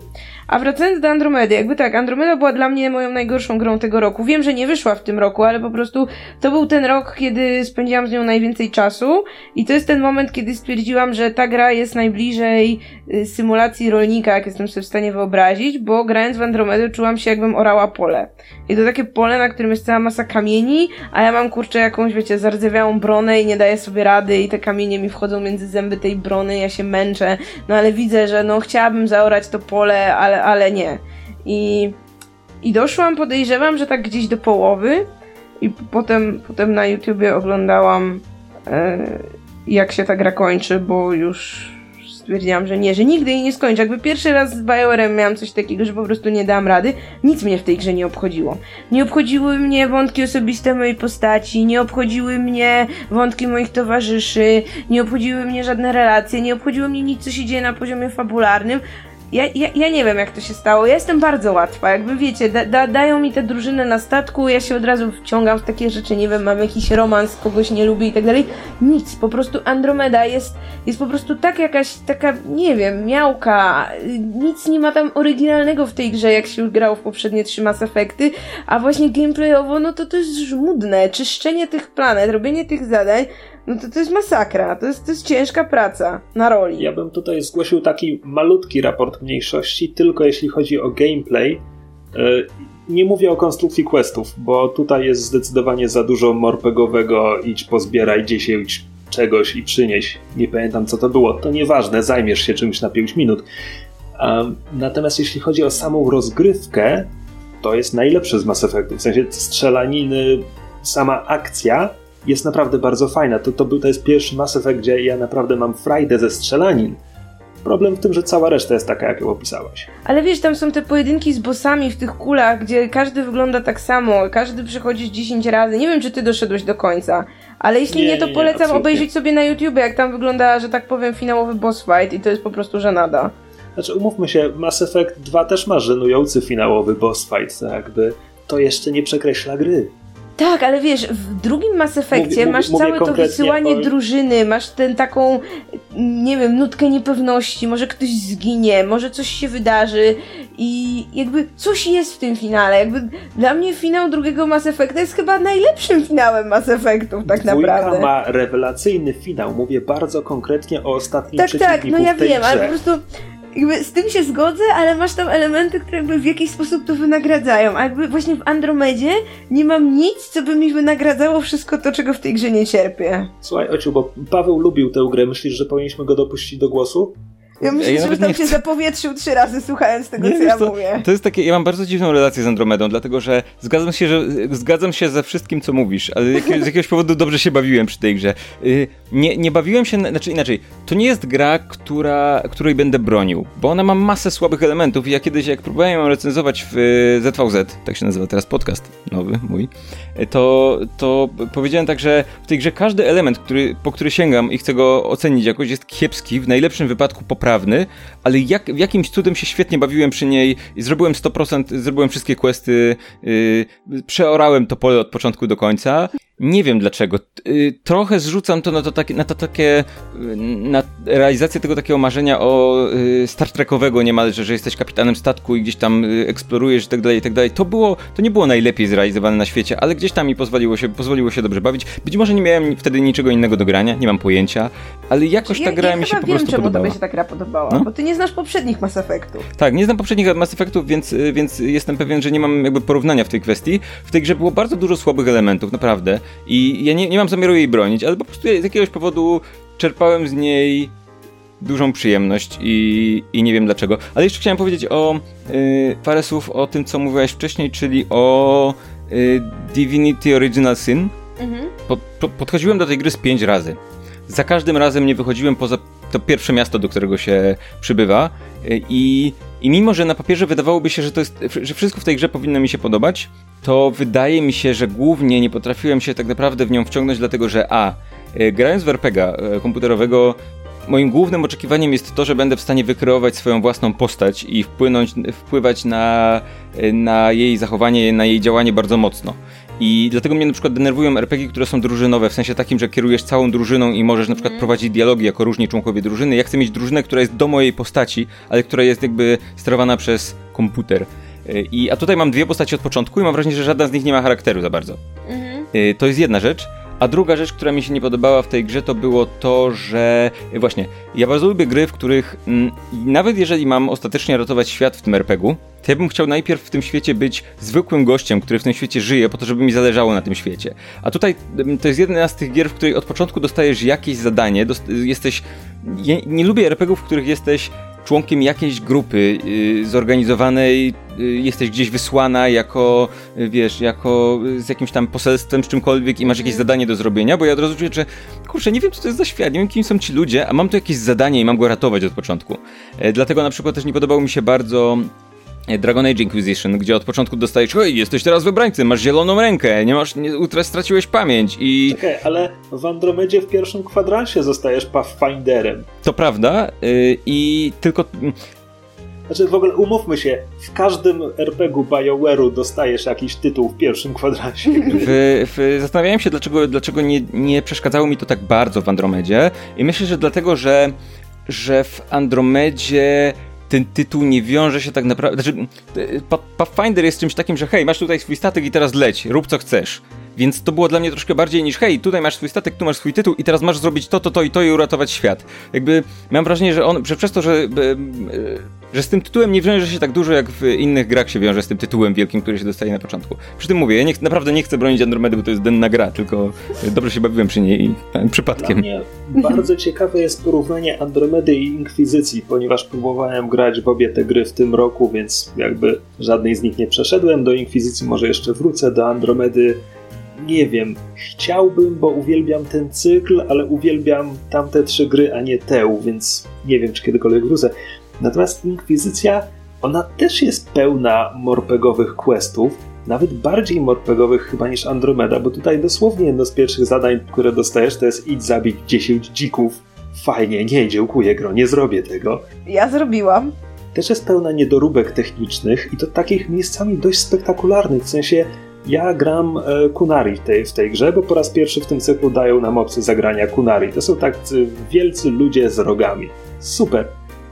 A wracając do Andromedy, jakby tak, Andromeda była dla mnie moją najgorszą grą tego roku. Wiem, że nie wyszła w tym roku, ale po prostu to był ten rok, kiedy spędziłam z nią najwięcej czasu i to jest ten moment, kiedy stwierdziłam, że ta gra jest najbliżej y, symulacji rolnika, jak jestem sobie w stanie wyobrazić, bo grając w Andromedę czułam się jakbym orała pole. I to takie pole, na którym jest cała masa kamieni, a ja mam kurczę jakąś, wiecie, zardzewiałą bronę i nie daję sobie rady i te kamienie mi wchodzą między zęby tej brony, ja się męczę, no ale widzę, że no chciałabym zaorać to pole, ale, ale nie. I, I doszłam, podejrzewam, że tak gdzieś do połowy i potem, potem na YouTubie oglądałam e, jak się ta gra kończy, bo już stwierdziłam, że nie, że nigdy jej nie skończę. Jakby pierwszy raz z BioWare'em miałam coś takiego, że po prostu nie dałam rady. Nic mnie w tej grze nie obchodziło. Nie obchodziły mnie wątki osobiste mojej postaci, nie obchodziły mnie wątki moich towarzyszy, nie obchodziły mnie żadne relacje, nie obchodziło mnie nic, co się dzieje na poziomie fabularnym. Ja, ja, ja nie wiem, jak to się stało. Ja jestem bardzo łatwa. Jakby wiecie, da, da, dają mi tę drużynę na statku, ja się od razu wciągam w takie rzeczy, nie wiem, mam jakiś romans, kogoś nie lubię i tak dalej. Nic, po prostu Andromeda jest, jest po prostu tak jakaś taka, nie wiem, miałka. Nic nie ma tam oryginalnego w tej grze, jak się grało w poprzednie trzy Mass Effecty, a właśnie gameplayowo, no to to jest żmudne. Czyszczenie tych planet, robienie tych zadań, no to to jest masakra. To jest, to jest ciężka praca na roli. Ja bym tutaj zgłosił taki malutki raport mniejszości, tylko jeśli chodzi o gameplay. Yy, Nie mówię o konstrukcji questów, bo tutaj jest zdecydowanie za dużo morpegowego idź pozbieraj 10 czegoś i przynieś. Nie pamiętam co to było. To nieważne, zajmiesz się czymś na 5 minut. Natomiast jeśli chodzi o samą rozgrywkę, to jest najlepsze z Mass Effectu. W sensie strzelaniny, sama akcja jest naprawdę bardzo fajna. To, to, był, to jest pierwszy Mass Effect, gdzie ja naprawdę mam frajdę ze strzelanin. Problem w tym, że cała reszta jest taka, jak ją opisałaś. Ale wiesz, tam są te pojedynki z bossami w tych kulach, gdzie każdy wygląda tak samo, każdy przechodzisz 10 razy. Nie wiem, czy ty doszedłeś do końca, ale jeśli nie, Nie, to nie, polecam absolutnie. obejrzeć sobie na YouTube, jak tam wygląda, że tak powiem, finałowy boss fight i to jest po prostu żenada. Znaczy, umówmy się, Mass Effect 2 też ma żenujący finałowy boss fight, to jakby to jeszcze nie przekreśla gry. Tak, ale wiesz, w drugim Mass Effectie Mówię- masz mówię całe to wysyłanie o- drużyny, masz ten taką, nie wiem, nutkę niepewności, może ktoś zginie, może coś się wydarzy i jakby coś jest w tym finale. Jakby dla mnie finał drugiego Mass Effecta jest chyba najlepszym finałem Mass Effectów, tak Dwójka naprawdę. ma rewelacyjny finał. Mówię bardzo konkretnie o ostatnim Tak, tak, no ja wiem, grze. ale po prostu jakby z tym się zgodzę, ale masz tam elementy, które jakby w jakiś sposób to wynagradzają. A jakby właśnie w Andromedzie nie mam nic, co by mi wynagradzało wszystko to, czego w tej grze nie cierpię. Słuchaj, Ociu, bo Paweł lubił tę grę. Myślisz, że powinniśmy go dopuścić do głosu? Ja myślę, Ja że tam się chcę. zapowietrzył trzy razy słuchając tego, Nie, co ja co, mówię. To jest takie, ja mam bardzo dziwną relację z Andromedą, dlatego że zgadzam się, że zgadzam się ze wszystkim, co mówisz, ale jakie- z jakiegoś powodu dobrze się bawiłem przy tej grze. Y, Nie, nie bawiłem się, na- znaczy inaczej, to nie jest gra, która, której będę bronił, bo ona ma masę słabych elementów i ja kiedyś, jak próbowałem ją recenzować w ZVZ, tak się nazywa teraz podcast nowy mój, y, to, to powiedziałem tak, że w tej grze każdy element, który, po który sięgam i chcę go ocenić jakoś jest kiepski, w najlepszym wypadku poprawny, ale jak, jakimś cudem się świetnie bawiłem przy niej i zrobiłem 100%, zrobiłem wszystkie questy, yy, przeorałem to pole od początku do końca. Nie wiem dlaczego. Yy, trochę zrzucam to na to takie, na to takie, yy, na realizację tego takiego marzenia o yy, Star Trekowego niemalże, że jesteś kapitanem statku i gdzieś tam eksplorujesz i tak dalej, i tak dalej. To było, to nie było najlepiej zrealizowane na świecie, ale gdzieś tam mi pozwoliło się, pozwoliło się dobrze bawić. Być może nie miałem wtedy niczego innego do grania, nie mam pojęcia, ale jakoś ta gra ja mi się po wiem, prostu czemu podobała. tobie się ta gra podobała, No. bo ty nie znasz poprzednich Mass Effectów. Tak, nie znam poprzednich Mass Effectów, więc, y, więc jestem pewien, że nie mam jakby porównania w tej kwestii. W tej grze było bardzo dużo słabych elementów, naprawdę. I ja nie, nie mam zamiaru jej bronić, ale po prostu z jakiegoś powodu czerpałem z niej dużą przyjemność i, i nie wiem dlaczego. Ale jeszcze chciałem powiedzieć o y, parę słów o tym, co mówiłeś wcześniej, czyli o y, Divinity Original Sin. Mhm. Po, po, podchodziłem do tej gry z pięć razy. za każdym razem nie wychodziłem poza to pierwsze miasto, do którego się przybywa i, i mimo, że na papierze wydawałoby się, że to jest, że wszystko w tej grze powinno mi się podobać, to wydaje mi się, że głównie nie potrafiłem się tak naprawdę w nią wciągnąć, dlatego że a, grając w RPGa komputerowego moim głównym oczekiwaniem jest to, że będę w stanie wykreować swoją własną postać i wpłynąć, wpływać na, na jej zachowanie, na jej działanie bardzo mocno. I dlatego mnie na przykład denerwują RPG, które są drużynowe, w sensie takim, że kierujesz całą drużyną i możesz na przykład mm. prowadzić dialogi jako różni członkowie drużyny. Ja chcę mieć drużynę, która jest do mojej postaci, ale która jest jakby sterowana przez komputer. I, a tutaj mam dwie postaci od początku i mam wrażenie, że żadna z nich nie ma charakteru za bardzo. Mm. To jest jedna rzecz. A druga rzecz, która mi się nie podobała w tej grze, to było to, że właśnie, ja bardzo lubię gry, w których m, mm, nawet jeżeli mam ostatecznie ratować świat w tym RPG-u, to ja bym chciał najpierw w tym świecie być zwykłym gościem, który w tym świecie żyje, po to, żeby mi zależało na tym świecie. A tutaj mm, to jest jedna z tych gier, w której od początku dostajesz jakieś zadanie, jesteś... Ja nie lubię RPGów, w których jesteś członkiem jakiejś grupy yy, zorganizowanej, yy, jesteś gdzieś wysłana jako, yy, wiesz, jako z jakimś tam poselstwem, z czymkolwiek i masz jakieś mhm. zadanie do zrobienia, bo ja od razu czuję, że kurczę, nie wiem co to jest za świat, nie wiem kim są ci ludzie, a mam tu jakieś zadanie i mam go ratować od początku. E, dlatego na przykład też nie podobało mi się bardzo Dragon Age Inquisition, gdzie od początku dostajesz, hej, jesteś teraz wybrańcem, masz zieloną rękę, nie masz, nie, straciłeś pamięć i... Czekaj, ale w Andromedzie w pierwszym kwadransie zostajesz Pathfinderem. To prawda yy, i tylko... Znaczy w ogóle umówmy się, w każdym RPG-u BioWare'u dostajesz jakiś tytuł w pierwszym kwadransie. W, w, zastanawiałem się, dlaczego, dlaczego nie, nie przeszkadzało mi to tak bardzo w Andromedzie i myślę, że dlatego, że, że w Andromedzie ten tytuł nie wiąże się tak naprawdę. Znaczy, Pathfinder jest czymś takim, że hej, masz tutaj swój statek i teraz leć, rób co chcesz. Więc to było dla mnie troszkę bardziej niż hej, tutaj masz swój statek, tu masz swój tytuł i teraz masz zrobić to, to, to i to i uratować świat. Jakby mam wrażenie, że on, że przez to, że że z tym tytułem nie wiąże się tak dużo, jak w innych grach się wiąże z tym tytułem wielkim, który się dostaje na początku. Przy tym mówię, ja nie, naprawdę nie chcę bronić Andromedy, bo to jest denna gra, tylko dobrze się bawiłem przy niej i przypadkiem. Dla mnie bardzo ciekawe jest porównanie Andromedy i Inkwizycji, ponieważ próbowałem grać w obie te gry w tym roku, więc jakby żadnej z nich nie przeszedłem. Do Inkwizycji może jeszcze wrócę, do Andromedy nie wiem, chciałbym, bo uwielbiam ten cykl, ale uwielbiam tamte trzy gry, a nie tę, więc nie wiem, czy kiedykolwiek wrócę. Natomiast Inkwizycja, ona też jest pełna morpegowych questów, nawet bardziej morpegowych chyba niż Andromeda, bo tutaj dosłownie jedno z pierwszych zadań, które dostajesz, to jest idź zabić 10 dzików. Fajnie, nie, dziękuję, gro, nie zrobię tego. Ja zrobiłam. Też jest pełna niedoróbek technicznych i to takich miejscami dość spektakularnych, w sensie ja gram e, Kunari w tej, w tej grze, bo po raz pierwszy w tym cyklu dają nam opcję zagrania Kunari. To są tak wielcy ludzie z rogami. Super.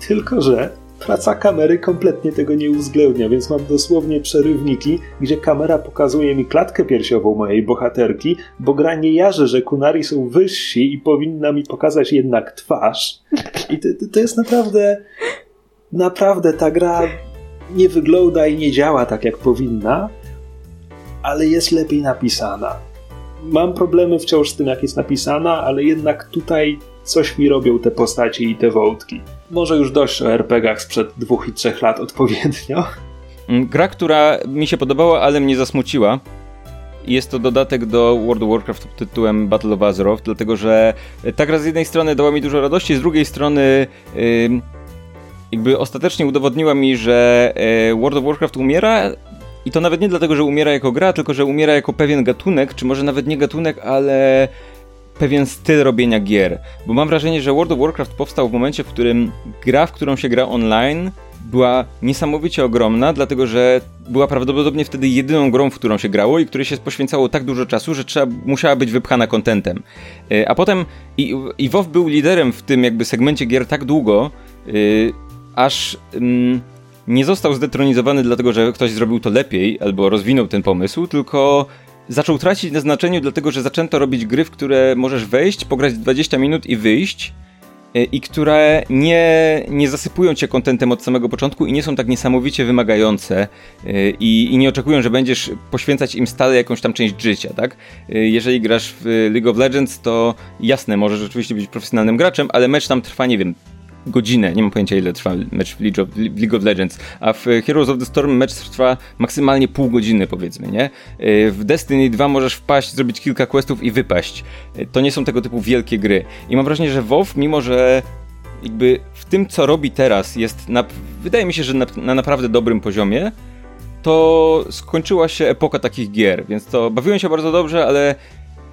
Tylko, że praca kamery kompletnie tego nie uwzględnia, więc mam dosłownie przerywniki, gdzie kamera pokazuje mi klatkę piersiową mojej bohaterki, bo gra nie jarzy, że Kunari są wyżsi i powinna mi pokazać jednak twarz. I to, to jest naprawdę, naprawdę ta gra nie wygląda i nie działa tak jak powinna, ale jest lepiej napisana. Mam problemy wciąż z tym, jak jest napisana, ale jednak tutaj coś mi robią te postaci i te wątki. Może już dość o RPGach sprzed dwóch i trzech lat odpowiednio. Mm, gra, która mi się podobała, ale mnie zasmuciła. Jest to dodatek do World of Warcraft pod tytułem Battle of Azeroth, dlatego że ta gra z jednej strony dała mi dużo radości, z drugiej strony jakby ostatecznie udowodniła mi, że yy, World of Warcraft umiera i to nawet nie dlatego, że umiera jako gra, tylko że umiera jako pewien gatunek, czy może nawet nie gatunek, ale pewien styl robienia gier. Bo mam wrażenie, że World of Warcraft powstał w momencie, w którym gra, w którą się gra online, była niesamowicie ogromna, dlatego że była prawdopodobnie wtedy jedyną grą, w którą się grało i której się poświęcało tak dużo czasu, że trzeba, musiała być wypchana kontentem. E, a potem i, i WoW był liderem w tym jakby segmencie gier tak długo, yy, aż yy, nie został zdetronizowany dlatego, że ktoś zrobił to lepiej albo rozwinął ten pomysł, tylko zaczął tracić na znaczeniu, dlatego że zaczęto robić gry, w które możesz wejść, pograć 20 minut i wyjść e, i które nie, nie zasypują cię kontentem od samego początku i nie są tak niesamowicie wymagające e, i, i, nie oczekują, że będziesz poświęcać im stale jakąś tam część życia, tak? E, jeżeli grasz w League of Legends, to jasne, możesz rzeczywiście być profesjonalnym graczem, ale mecz tam trwa, nie wiem, godzinę. Nie mam pojęcia ile trwa mecz w League of, League of Legends, a w Heroes of the Storm mecz trwa maksymalnie pół godziny powiedzmy, nie? Y, w Destiny 2 możesz wpaść, zrobić kilka questów i wypaść. Y, to nie są tego typu wielkie gry. I mam wrażenie, że WoW, mimo że jakby w tym, co robi teraz, jest na, wydaje mi się, że na, na naprawdę dobrym poziomie, to skończyła się epoka takich gier, więc to bawiłem się bardzo dobrze, ale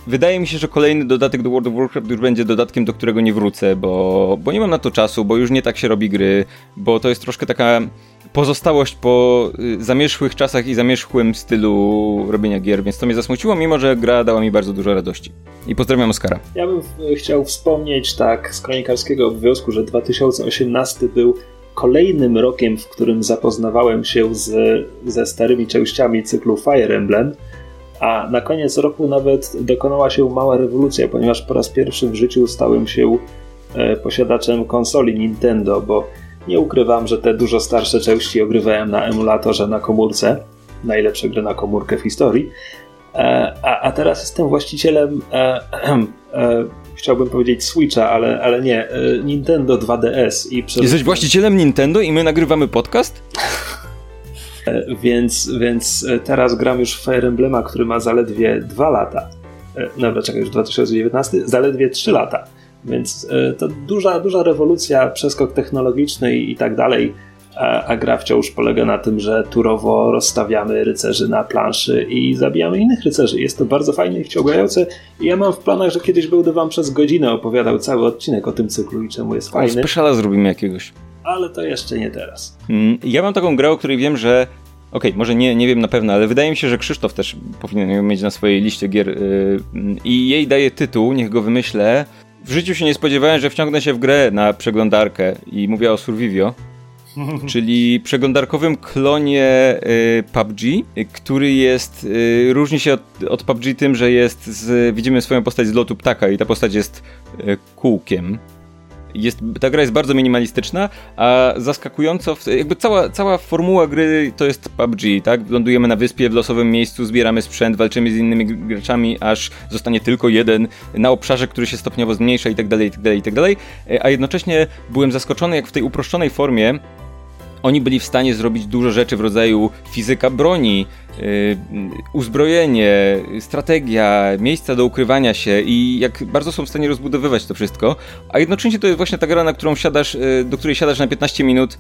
wydaje mi się, że kolejny dodatek do World of Warcraft już będzie dodatkiem, do którego nie wrócę, bo, bo nie mam na to czasu, bo już nie tak się robi gry, bo to jest troszkę taka pozostałość po y, zamierzchłych czasach i zamierzchłym stylu robienia gier, więc to mnie zasmuciło, mimo że gra dała mi bardzo dużo radości. I pozdrawiam Oskara. Ja bym chciał wspomnieć tak z kronikarskiego obowiązku, że 2018 był kolejnym rokiem, w którym zapoznawałem się z, ze starymi częściami cyklu Fire Emblem, a na koniec roku nawet dokonała się mała rewolucja, ponieważ po raz pierwszy w życiu stałem się e, posiadaczem konsoli Nintendo, bo nie ukrywam, że te dużo starsze części ogrywałem na emulatorze na komórce. Najlepsze gry na komórkę w historii. E, a, a teraz jestem właścicielem, e, e, chciałbym powiedzieć Switcha, ale, ale nie, e, Nintendo 2DS. I przez... Jesteś właścicielem Nintendo i my nagrywamy podcast? E, więc, więc e, teraz gram już w Fire Emblema, który ma zaledwie 2 lata. Dobra, czekaj, już 2019, zaledwie 3 lata. Więc to duża, duża rewolucja, przeskok technologiczny i, i tak dalej a, a gra wciąż polega na tym, że turowo rozstawiamy rycerzy na planszy i zabijamy innych rycerzy. Jest to bardzo fajne i wciągające. I ja mam w planach, że kiedyś będę wam przez godzinę opowiadał cały odcinek o tym cyklu i czemu jest fajny. Speszala zrobimy jakiegoś. Ale to jeszcze nie teraz. Mm, ja mam taką grę, o której wiem, że Okej, okay, może nie, nie wiem na pewno, ale wydaje mi się, że Krzysztof też powinien ją mieć na swojej liście gier yy, i jej daje tytuł, niech go wymyślę. W życiu się nie spodziewałem, że wciągnę się w grę na przeglądarkę i mówię o Survivio. czyli przeglądarkowym klonie y, PUBG, który jest, y, różni się od, od, PUBG tym, że jest, z, widzimy swoją postać z lotu ptaka i ta postać jest y, kółkiem. Jest, ta gra jest bardzo minimalistyczna, a zaskakująco, jakby cała, cała formuła gry to jest PUBG, tak? Lądujemy na wyspie w losowym miejscu, zbieramy sprzęt, walczymy z innymi graczami, aż zostanie tylko jeden na obszarze, który się stopniowo zmniejsza i tak dalej, i tak dalej, i tak dalej. A jednocześnie byłem zaskoczony, jak w tej uproszczonej formie oni byli w stanie zrobić dużo rzeczy w rodzaju fizyka broni, yy, uzbrojenie, strategia, miejsca do ukrywania się i jak bardzo są w stanie rozbudowywać to wszystko. A jednocześnie to jest właśnie ta gra, na którą siadasz, yy, do której siadasz na 15 minut,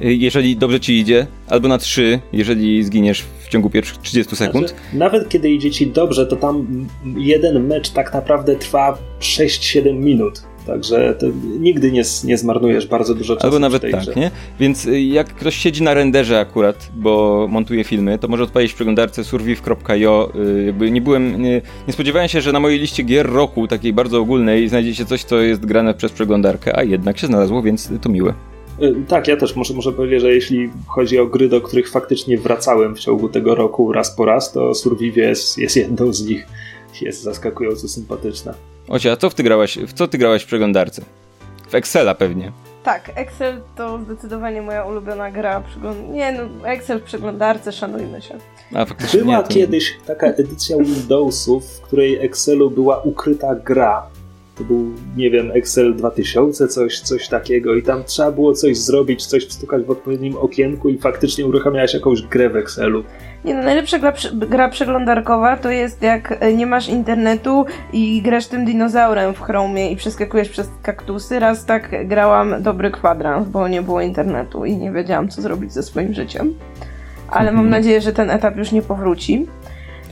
yy, jeżeli dobrze ci idzie, albo na 3, jeżeli zginiesz w ciągu pierwszych 30 sekund. Znaczy, nawet kiedy idzie ci dobrze, to tam jeden mecz tak naprawdę trwa 6-7 minut. Także nigdy nie, nie zmarnujesz bardzo dużo czasu. Albo nawet tak, grze. nie? Więc y, jak ktoś siedzi na renderze akurat, bo montuje filmy, to może odpalić w przeglądarce survive.io. Y, jakby nie byłem, nie, nie spodziewałem się, że na mojej liście gier roku, takiej bardzo ogólnej, znajdzie się coś, co jest grane przez przeglądarkę, a jednak się znalazło, więc to miłe. Y, tak, ja też muszę, muszę powiedzieć, że jeśli chodzi o gry, do których faktycznie wracałem w ciągu tego roku raz po raz, to Survive jest, jest jedną z nich. Jest zaskakująco sympatyczna. Ocia, a co w ty grałaś, w co ty grałaś w przeglądarce? W Excela pewnie. Tak, Excel to zdecydowanie moja ulubiona gra. Nie no, Excel w przeglądarce, szanujmy się. A, faktycznie była to... kiedyś taka edycja Windowsów, w której Excelu była ukryta gra. To był, nie wiem, Excel 2000, coś, coś takiego i tam trzeba było coś zrobić, coś wstukać w odpowiednim okienku i faktycznie uruchamiałeś jakąś grę w Excelu. Nie no, najlepsza gra, gra przeglądarkowa to jest jak e, nie masz internetu i grasz tym dinozaurem w Chromie i przeskakujesz przez kaktusy. Raz tak grałam dobry kwadrans, bo nie było internetu i nie wiedziałam co zrobić ze swoim życiem. Ale mam mhm. nadzieję, że ten etap już nie powróci.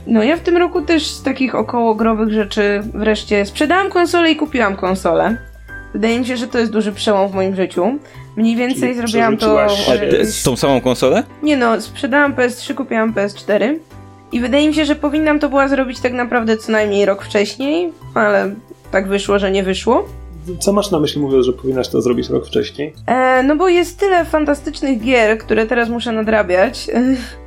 No ja w tym roku też z takich okołogrowych rzeczy wreszcie sprzedałam konsolę i kupiłam konsolę. Wydaje mi się, że to jest duży przełom w moim życiu. Mniej więcej Czyli zrobiłam to. Z tą samą konsolę? Nie no, sprzedałam PS3, kupiłam PS4. I wydaje mi się, że powinnam to była zrobić tak naprawdę co najmniej rok wcześniej, ale tak wyszło, że nie wyszło. Co masz na myśli mówiąc, że powinnaś to zrobić rok wcześniej? E, no bo jest tyle fantastycznych gier, które teraz muszę nadrabiać.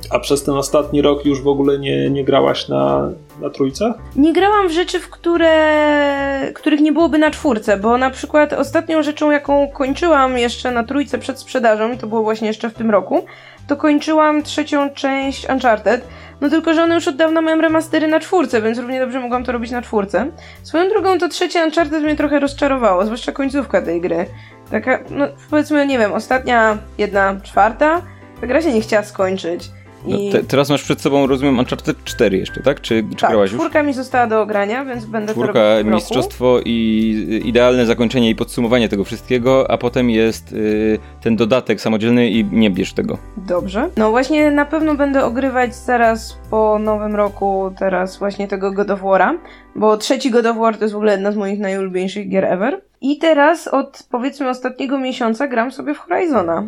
A przez ten ostatni rok już w ogóle nie, nie grałaś na, na trójce? Nie grałam w rzeczy, w które, których nie byłoby na czwórce, bo na przykład ostatnią rzeczą, jaką kończyłam jeszcze na trójce przed sprzedażą, i to było właśnie jeszcze w tym roku, to kończyłam trzecią część Uncharted, No tylko, że one już od dawna mają remastery na czwórce, więc równie dobrze mogłam to robić na czwórce. Swoją drogą to trzecie Uncharted mnie trochę rozczarowało, zwłaszcza końcówka tej gry. Taka, no powiedzmy, nie wiem, ostatnia, jedna czwarta, ta gra się nie chciała skończyć. No, te, teraz masz przed sobą, rozumiem, Uncharted 4 jeszcze, tak? Czy, czy tak, grałaś już? czwórka mi została do ogrania, więc będę Czwórka, to robić mistrzostwo i idealne zakończenie i podsumowanie tego wszystkiego, a potem jest y, ten dodatek samodzielny i nie bierz tego. Dobrze. No właśnie na pewno będę ogrywać zaraz po nowym roku teraz właśnie tego God of War'a, bo trzeci God of War to jest w ogóle jedna z moich najulubieńszych gier ever. I teraz od powiedzmy ostatniego miesiąca gram sobie w Horizona.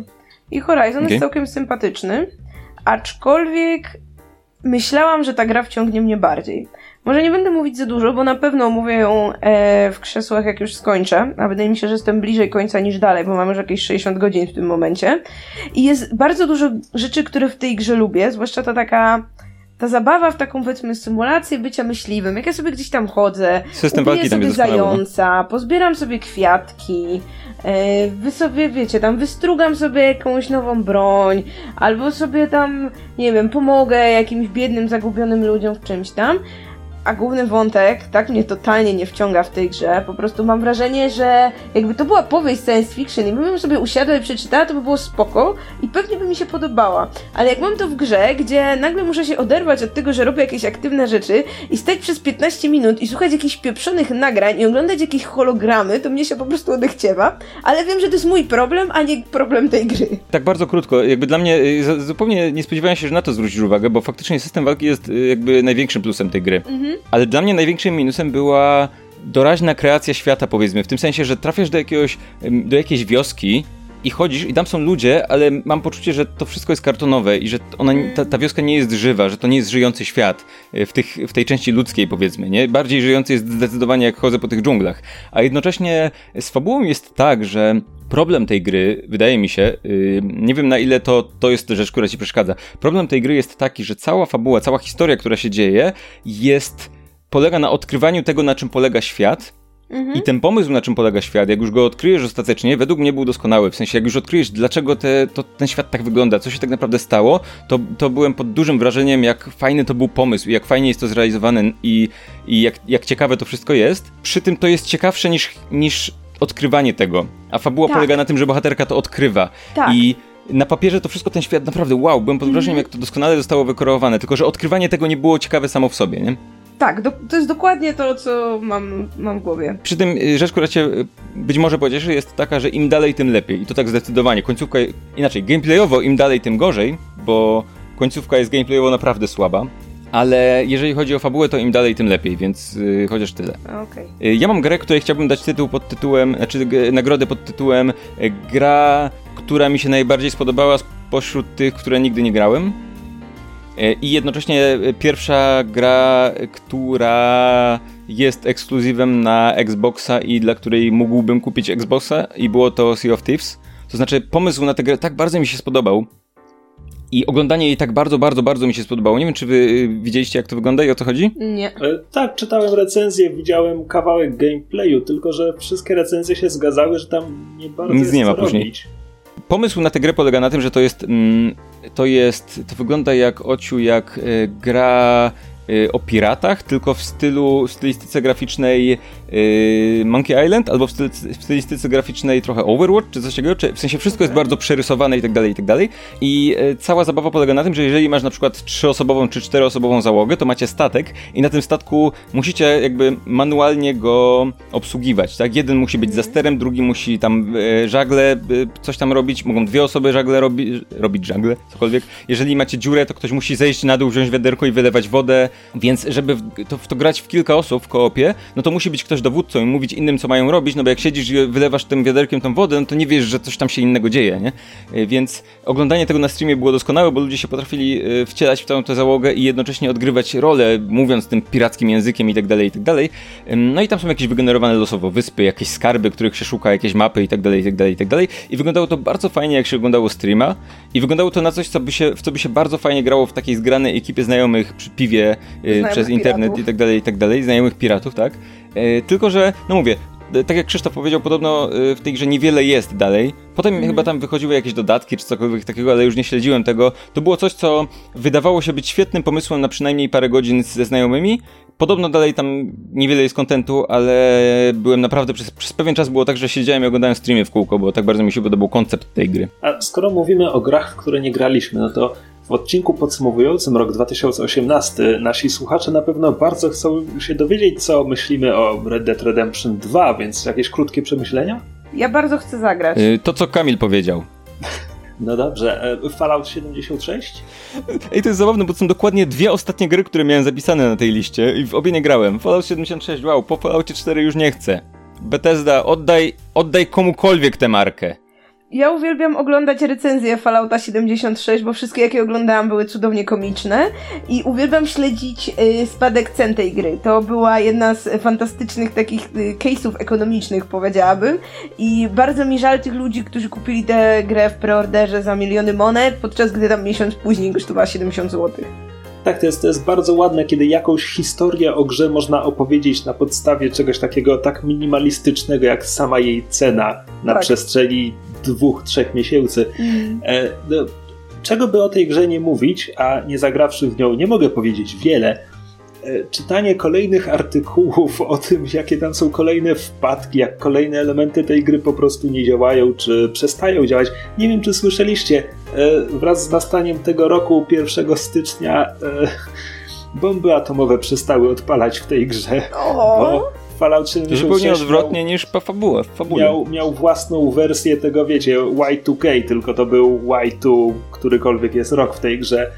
I Horizon Okej. jest całkiem sympatyczny, aczkolwiek myślałam, że ta gra wciągnie mnie bardziej. Może nie będę mówić za dużo, bo na pewno omówię ją e, w krzesłach, jak już skończę. A wydaje mi się, że jestem bliżej końca niż dalej, bo mam już jakieś 60 godzin w tym momencie. I jest bardzo dużo rzeczy, które w tej grze lubię, zwłaszcza ta taka. Ta zabawa w taką, powiedzmy, symulację bycia myśliwym. Jak ja sobie gdzieś tam chodzę, System ubiję sobie no. zająca, pozbieram sobie kwiatki, e, wy sobie, wiecie, tam wystrugam sobie jakąś nową broń, albo sobie tam, nie wiem, pomogę jakimś biednym, zagubionym ludziom w czymś tam. A główny wątek tak mnie totalnie nie wciąga w tej grze. Po prostu mam wrażenie, że jakby to była powieść science fiction i bym sobie usiadła i przeczytała, to by było spoko i pewnie by mi się podobała. Ale jak mam to w grze, gdzie nagle muszę się oderwać od tego, że robię jakieś aktywne rzeczy i stać przez 15 minut i słuchać jakichś pieprzonych nagrań i oglądać jakieś hologramy, to mnie się po prostu odechciewa. Ale wiem, że to jest mój problem, a nie problem tej gry. Tak bardzo krótko, jakby dla mnie y, zupełnie nie spodziewałem się, że na to zwrócisz uwagę, bo faktycznie system walki jest y, jakby największym plusem tej gry. Ale dla mnie największym minusem była doraźna kreacja świata, powiedzmy, w tym sensie, że trafiasz do jakiegoś, do jakiejś wioski i chodzisz i tam są ludzie, ale mam poczucie, że to wszystko jest kartonowe i że ona, ta, ta wioska nie jest żywa, że to nie jest żyjący świat y, w, tych, w tej części ludzkiej, powiedzmy, nie? Bardziej żyjący jest zdecydowanie jak chodzę po tych dżunglach. A jednocześnie z fabułą jest tak, że problem tej gry, wydaje mi się, yy, nie wiem na ile to, to jest rzecz, która ci przeszkadza. Problem tej gry jest taki, że cała fabuła, cała historia, która się dzieje, jest polega na odkrywaniu tego, na czym polega świat. I ten pomysł, na czym polega świat, jak już go odkryjesz ostatecznie, według mnie był doskonały. W sensie, jak już odkryjesz, dlaczego te, to, ten świat tak wygląda, co się tak naprawdę stało, to, to byłem pod dużym wrażeniem, jak fajny to był pomysł, jak fajnie jest to zrealizowane i, i jak, jak ciekawe to wszystko jest. Przy tym to jest ciekawsze niż, niż odkrywanie tego. A fabuła Tak. polega na tym, że bohaterka to odkrywa. Tak. I na papierze to wszystko ten świat naprawdę wow, byłem pod wrażeniem, jak to doskonale zostało wykreowane, tylko że odkrywanie tego nie było ciekawe samo w sobie, nie? Tak, do, to jest dokładnie to, co mam, mam w głowie. Przy tym y, rzecz, która cię y, być może pocieszy, jest taka, że im dalej, tym lepiej. I to tak zdecydowanie. Końcówka, inaczej, gameplayowo im dalej, tym gorzej, bo końcówka jest gameplayowo naprawdę słaba. Ale jeżeli chodzi o fabułę, to im dalej, tym lepiej, więc y, chociaż tyle. Okej. Y, Ja mam grę, której chciałbym dać tytuł pod tytułem, znaczy g- nagrodę pod tytułem y, gra, która mi się najbardziej spodobała spośród tych, które nigdy nie grałem. Y, I jednocześnie y, pierwsza gra, która jest ekskluzywem na Xboxa i dla której mógłbym kupić Xboxa i było to Sea of Thieves. To znaczy pomysł na tę grę tak bardzo mi się spodobał i oglądanie jej tak bardzo, bardzo, bardzo mi się spodobało. Nie wiem, czy wy y, widzieliście jak to wygląda i o co chodzi? Nie. E, Tak, czytałem recenzję, widziałem kawałek gameplayu, tylko że wszystkie recenzje się zgadzały, że tam nie bardzo Nic jest nie ma co później. robić. Pomysł na tę grę polega na tym, że to jest. Mm, to jest. To wygląda jak ociu, jak y, gra y, o piratach, tylko w stylu, w stylistyce graficznej Monkey Island, albo w, styl, w stylistyce graficznej trochę Overwatch, czy coś takiego. Czy, w sensie wszystko jest bardzo przerysowane i tak dalej, i tak dalej. I y, cała zabawa polega na tym, że jeżeli masz na przykład trzyosobową czy czteroosobową załogę, to macie statek i na tym statku musicie jakby manualnie go obsługiwać, tak? Jeden musi być za sterem, drugi musi tam e, żagle e, coś tam robić, mogą dwie osoby żagle robi, robić żagle, cokolwiek. Jeżeli macie dziurę, to ktoś musi zejść na dół, wziąć wiaderko i wylewać wodę, więc żeby w to, w to grać w kilka osób w koopie, no to musi być ktoś dowódcą i mówić innym, co mają robić, no bo jak siedzisz i wylewasz tym wiaderkiem tą wodę, no to nie wiesz, że coś tam się innego dzieje, nie? E, Więc oglądanie tego na streamie było doskonałe, bo ludzie się potrafili e, wcielać w całą tę załogę i jednocześnie odgrywać rolę, mówiąc tym pirackim językiem i tak dalej, i tak dalej. No i tam są jakieś wygenerowane losowo wyspy, jakieś skarby, których się szuka, jakieś mapy i tak dalej, i tak dalej, i tak dalej. I wyglądało to bardzo fajnie, jak się oglądało streama. I wyglądało to na coś, co by się, w co by się bardzo fajnie grało w takiej zgranej ekipie znajomych przy piwie, y, Znajomych przez internet piratów. i tak dalej, i tak dalej, znajomych piratów, tak? E, tylko, że, no mówię, e, tak jak Krzysztof powiedział, podobno e, w tej grze niewiele jest dalej. Potem Mhm. chyba tam wychodziły jakieś dodatki czy cokolwiek takiego, ale już nie śledziłem tego. To było coś, co wydawało się być świetnym pomysłem na przynajmniej parę godzin ze znajomymi. Podobno dalej tam niewiele jest kontentu, ale byłem naprawdę przez, przez pewien czas było tak, że siedziałem i oglądałem streamy w kółko, bo tak bardzo mi się podobał koncept tej gry. A skoro mówimy o grach, w które nie graliśmy, no to w odcinku podsumowującym rok 2018 nasi słuchacze na pewno bardzo chcą się dowiedzieć, co myślimy o Red Dead Redemption 2, więc jakieś krótkie przemyślenia? Ja bardzo chcę zagrać. Y, To, co Kamil powiedział. No dobrze, e, Fallout 76? Ej, to jest zabawne, bo to są dokładnie dwie ostatnie gry, które miałem zapisane na tej liście i w obie nie grałem. Fallout 76, wow, po Falloutie 4 już nie chcę. Bethesda, oddaj, oddaj komukolwiek tę markę. Ja uwielbiam oglądać recenzje Fallouta 76, bo wszystkie jakie oglądałam były cudownie komiczne i uwielbiam śledzić y, spadek cen tej gry. To była jedna z fantastycznych takich y, case'ów ekonomicznych, powiedziałabym i bardzo mi żal tych ludzi, którzy kupili tę grę w preorderze za miliony monet, podczas gdy tam miesiąc później kosztowała 70 zł. Tak, to jest, to jest bardzo ładne, kiedy jakąś historię o grze można opowiedzieć na podstawie czegoś takiego tak minimalistycznego, jak sama jej cena na Tak. przestrzeni dwóch, trzech miesięcy. E, no, czego by o tej grze nie mówić, a nie zagrawszy w nią, nie mogę powiedzieć wiele. E, czytanie kolejnych artykułów o tym, jakie tam są kolejne wpadki, jak kolejne elementy tej gry po prostu nie działają, czy przestają działać. Nie wiem, czy słyszeliście, e, wraz z nastaniem tego roku, 1 stycznia, bomby atomowe przestały odpalać w tej grze. O! Bo Fallout To 76 zupełnie miał- odwrotnie niż po fabule. miał, miał własną wersję tego, wiecie, Y2K, tylko to był Y2, którykolwiek jest rok w tej grze.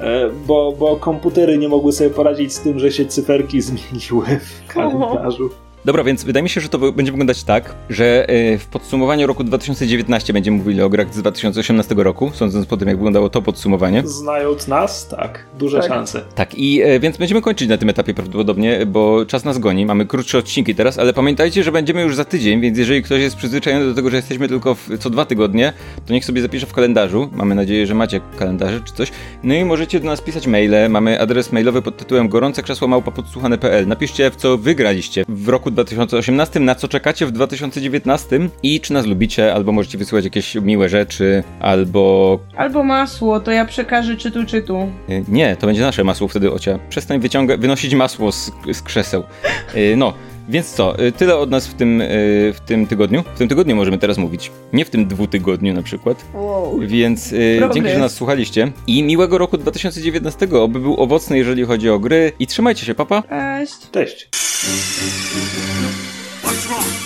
E, Bo, bo komputery nie mogły sobie poradzić z tym, że się cyferki zmieniły w kalendarzu. Dobra, więc wydaje mi się, że to będzie wyglądać tak, że y, w podsumowaniu roku 2019 będziemy mówili o grach z 2018 roku, sądząc po tym, jak wyglądało to podsumowanie. Znając nas, tak, duże Tak. szanse. Tak, i e, więc będziemy kończyć na tym etapie prawdopodobnie, bo czas nas goni. Mamy krótsze odcinki teraz, ale pamiętajcie, że będziemy już za tydzień, więc jeżeli ktoś jest przyzwyczajony do tego, że jesteśmy tylko w, co dwa tygodnie, to niech sobie zapisze w kalendarzu. Mamy nadzieję, że macie kalendarze czy coś. No i możecie do nas pisać maile. Mamy adres mailowy pod tytułem gorące krzesło małpa podsłuchane.pl. Napiszcie, w co wygraliście w roku 2018, na co czekacie w 2019 i czy nas lubicie, albo możecie wysyłać jakieś miłe rzeczy, albo Albo masło, to ja przekażę czytu czytu. Y, Nie, to będzie nasze masło wtedy, Ocia. Przestań wyciągać, wynosić masło z, z krzeseł. Y, No, więc co, y, tyle od nas w tym, y, w tym tygodniu. W tym tygodniu możemy teraz mówić. Nie w tym dwutygodniu na przykład. Wow. Więc y, Progres. dzięki, że nas słuchaliście. I miłego roku 2019, oby był owocny, jeżeli chodzi o gry. I trzymajcie się, papa. Cześć. Cześć. What's wrong? Snake!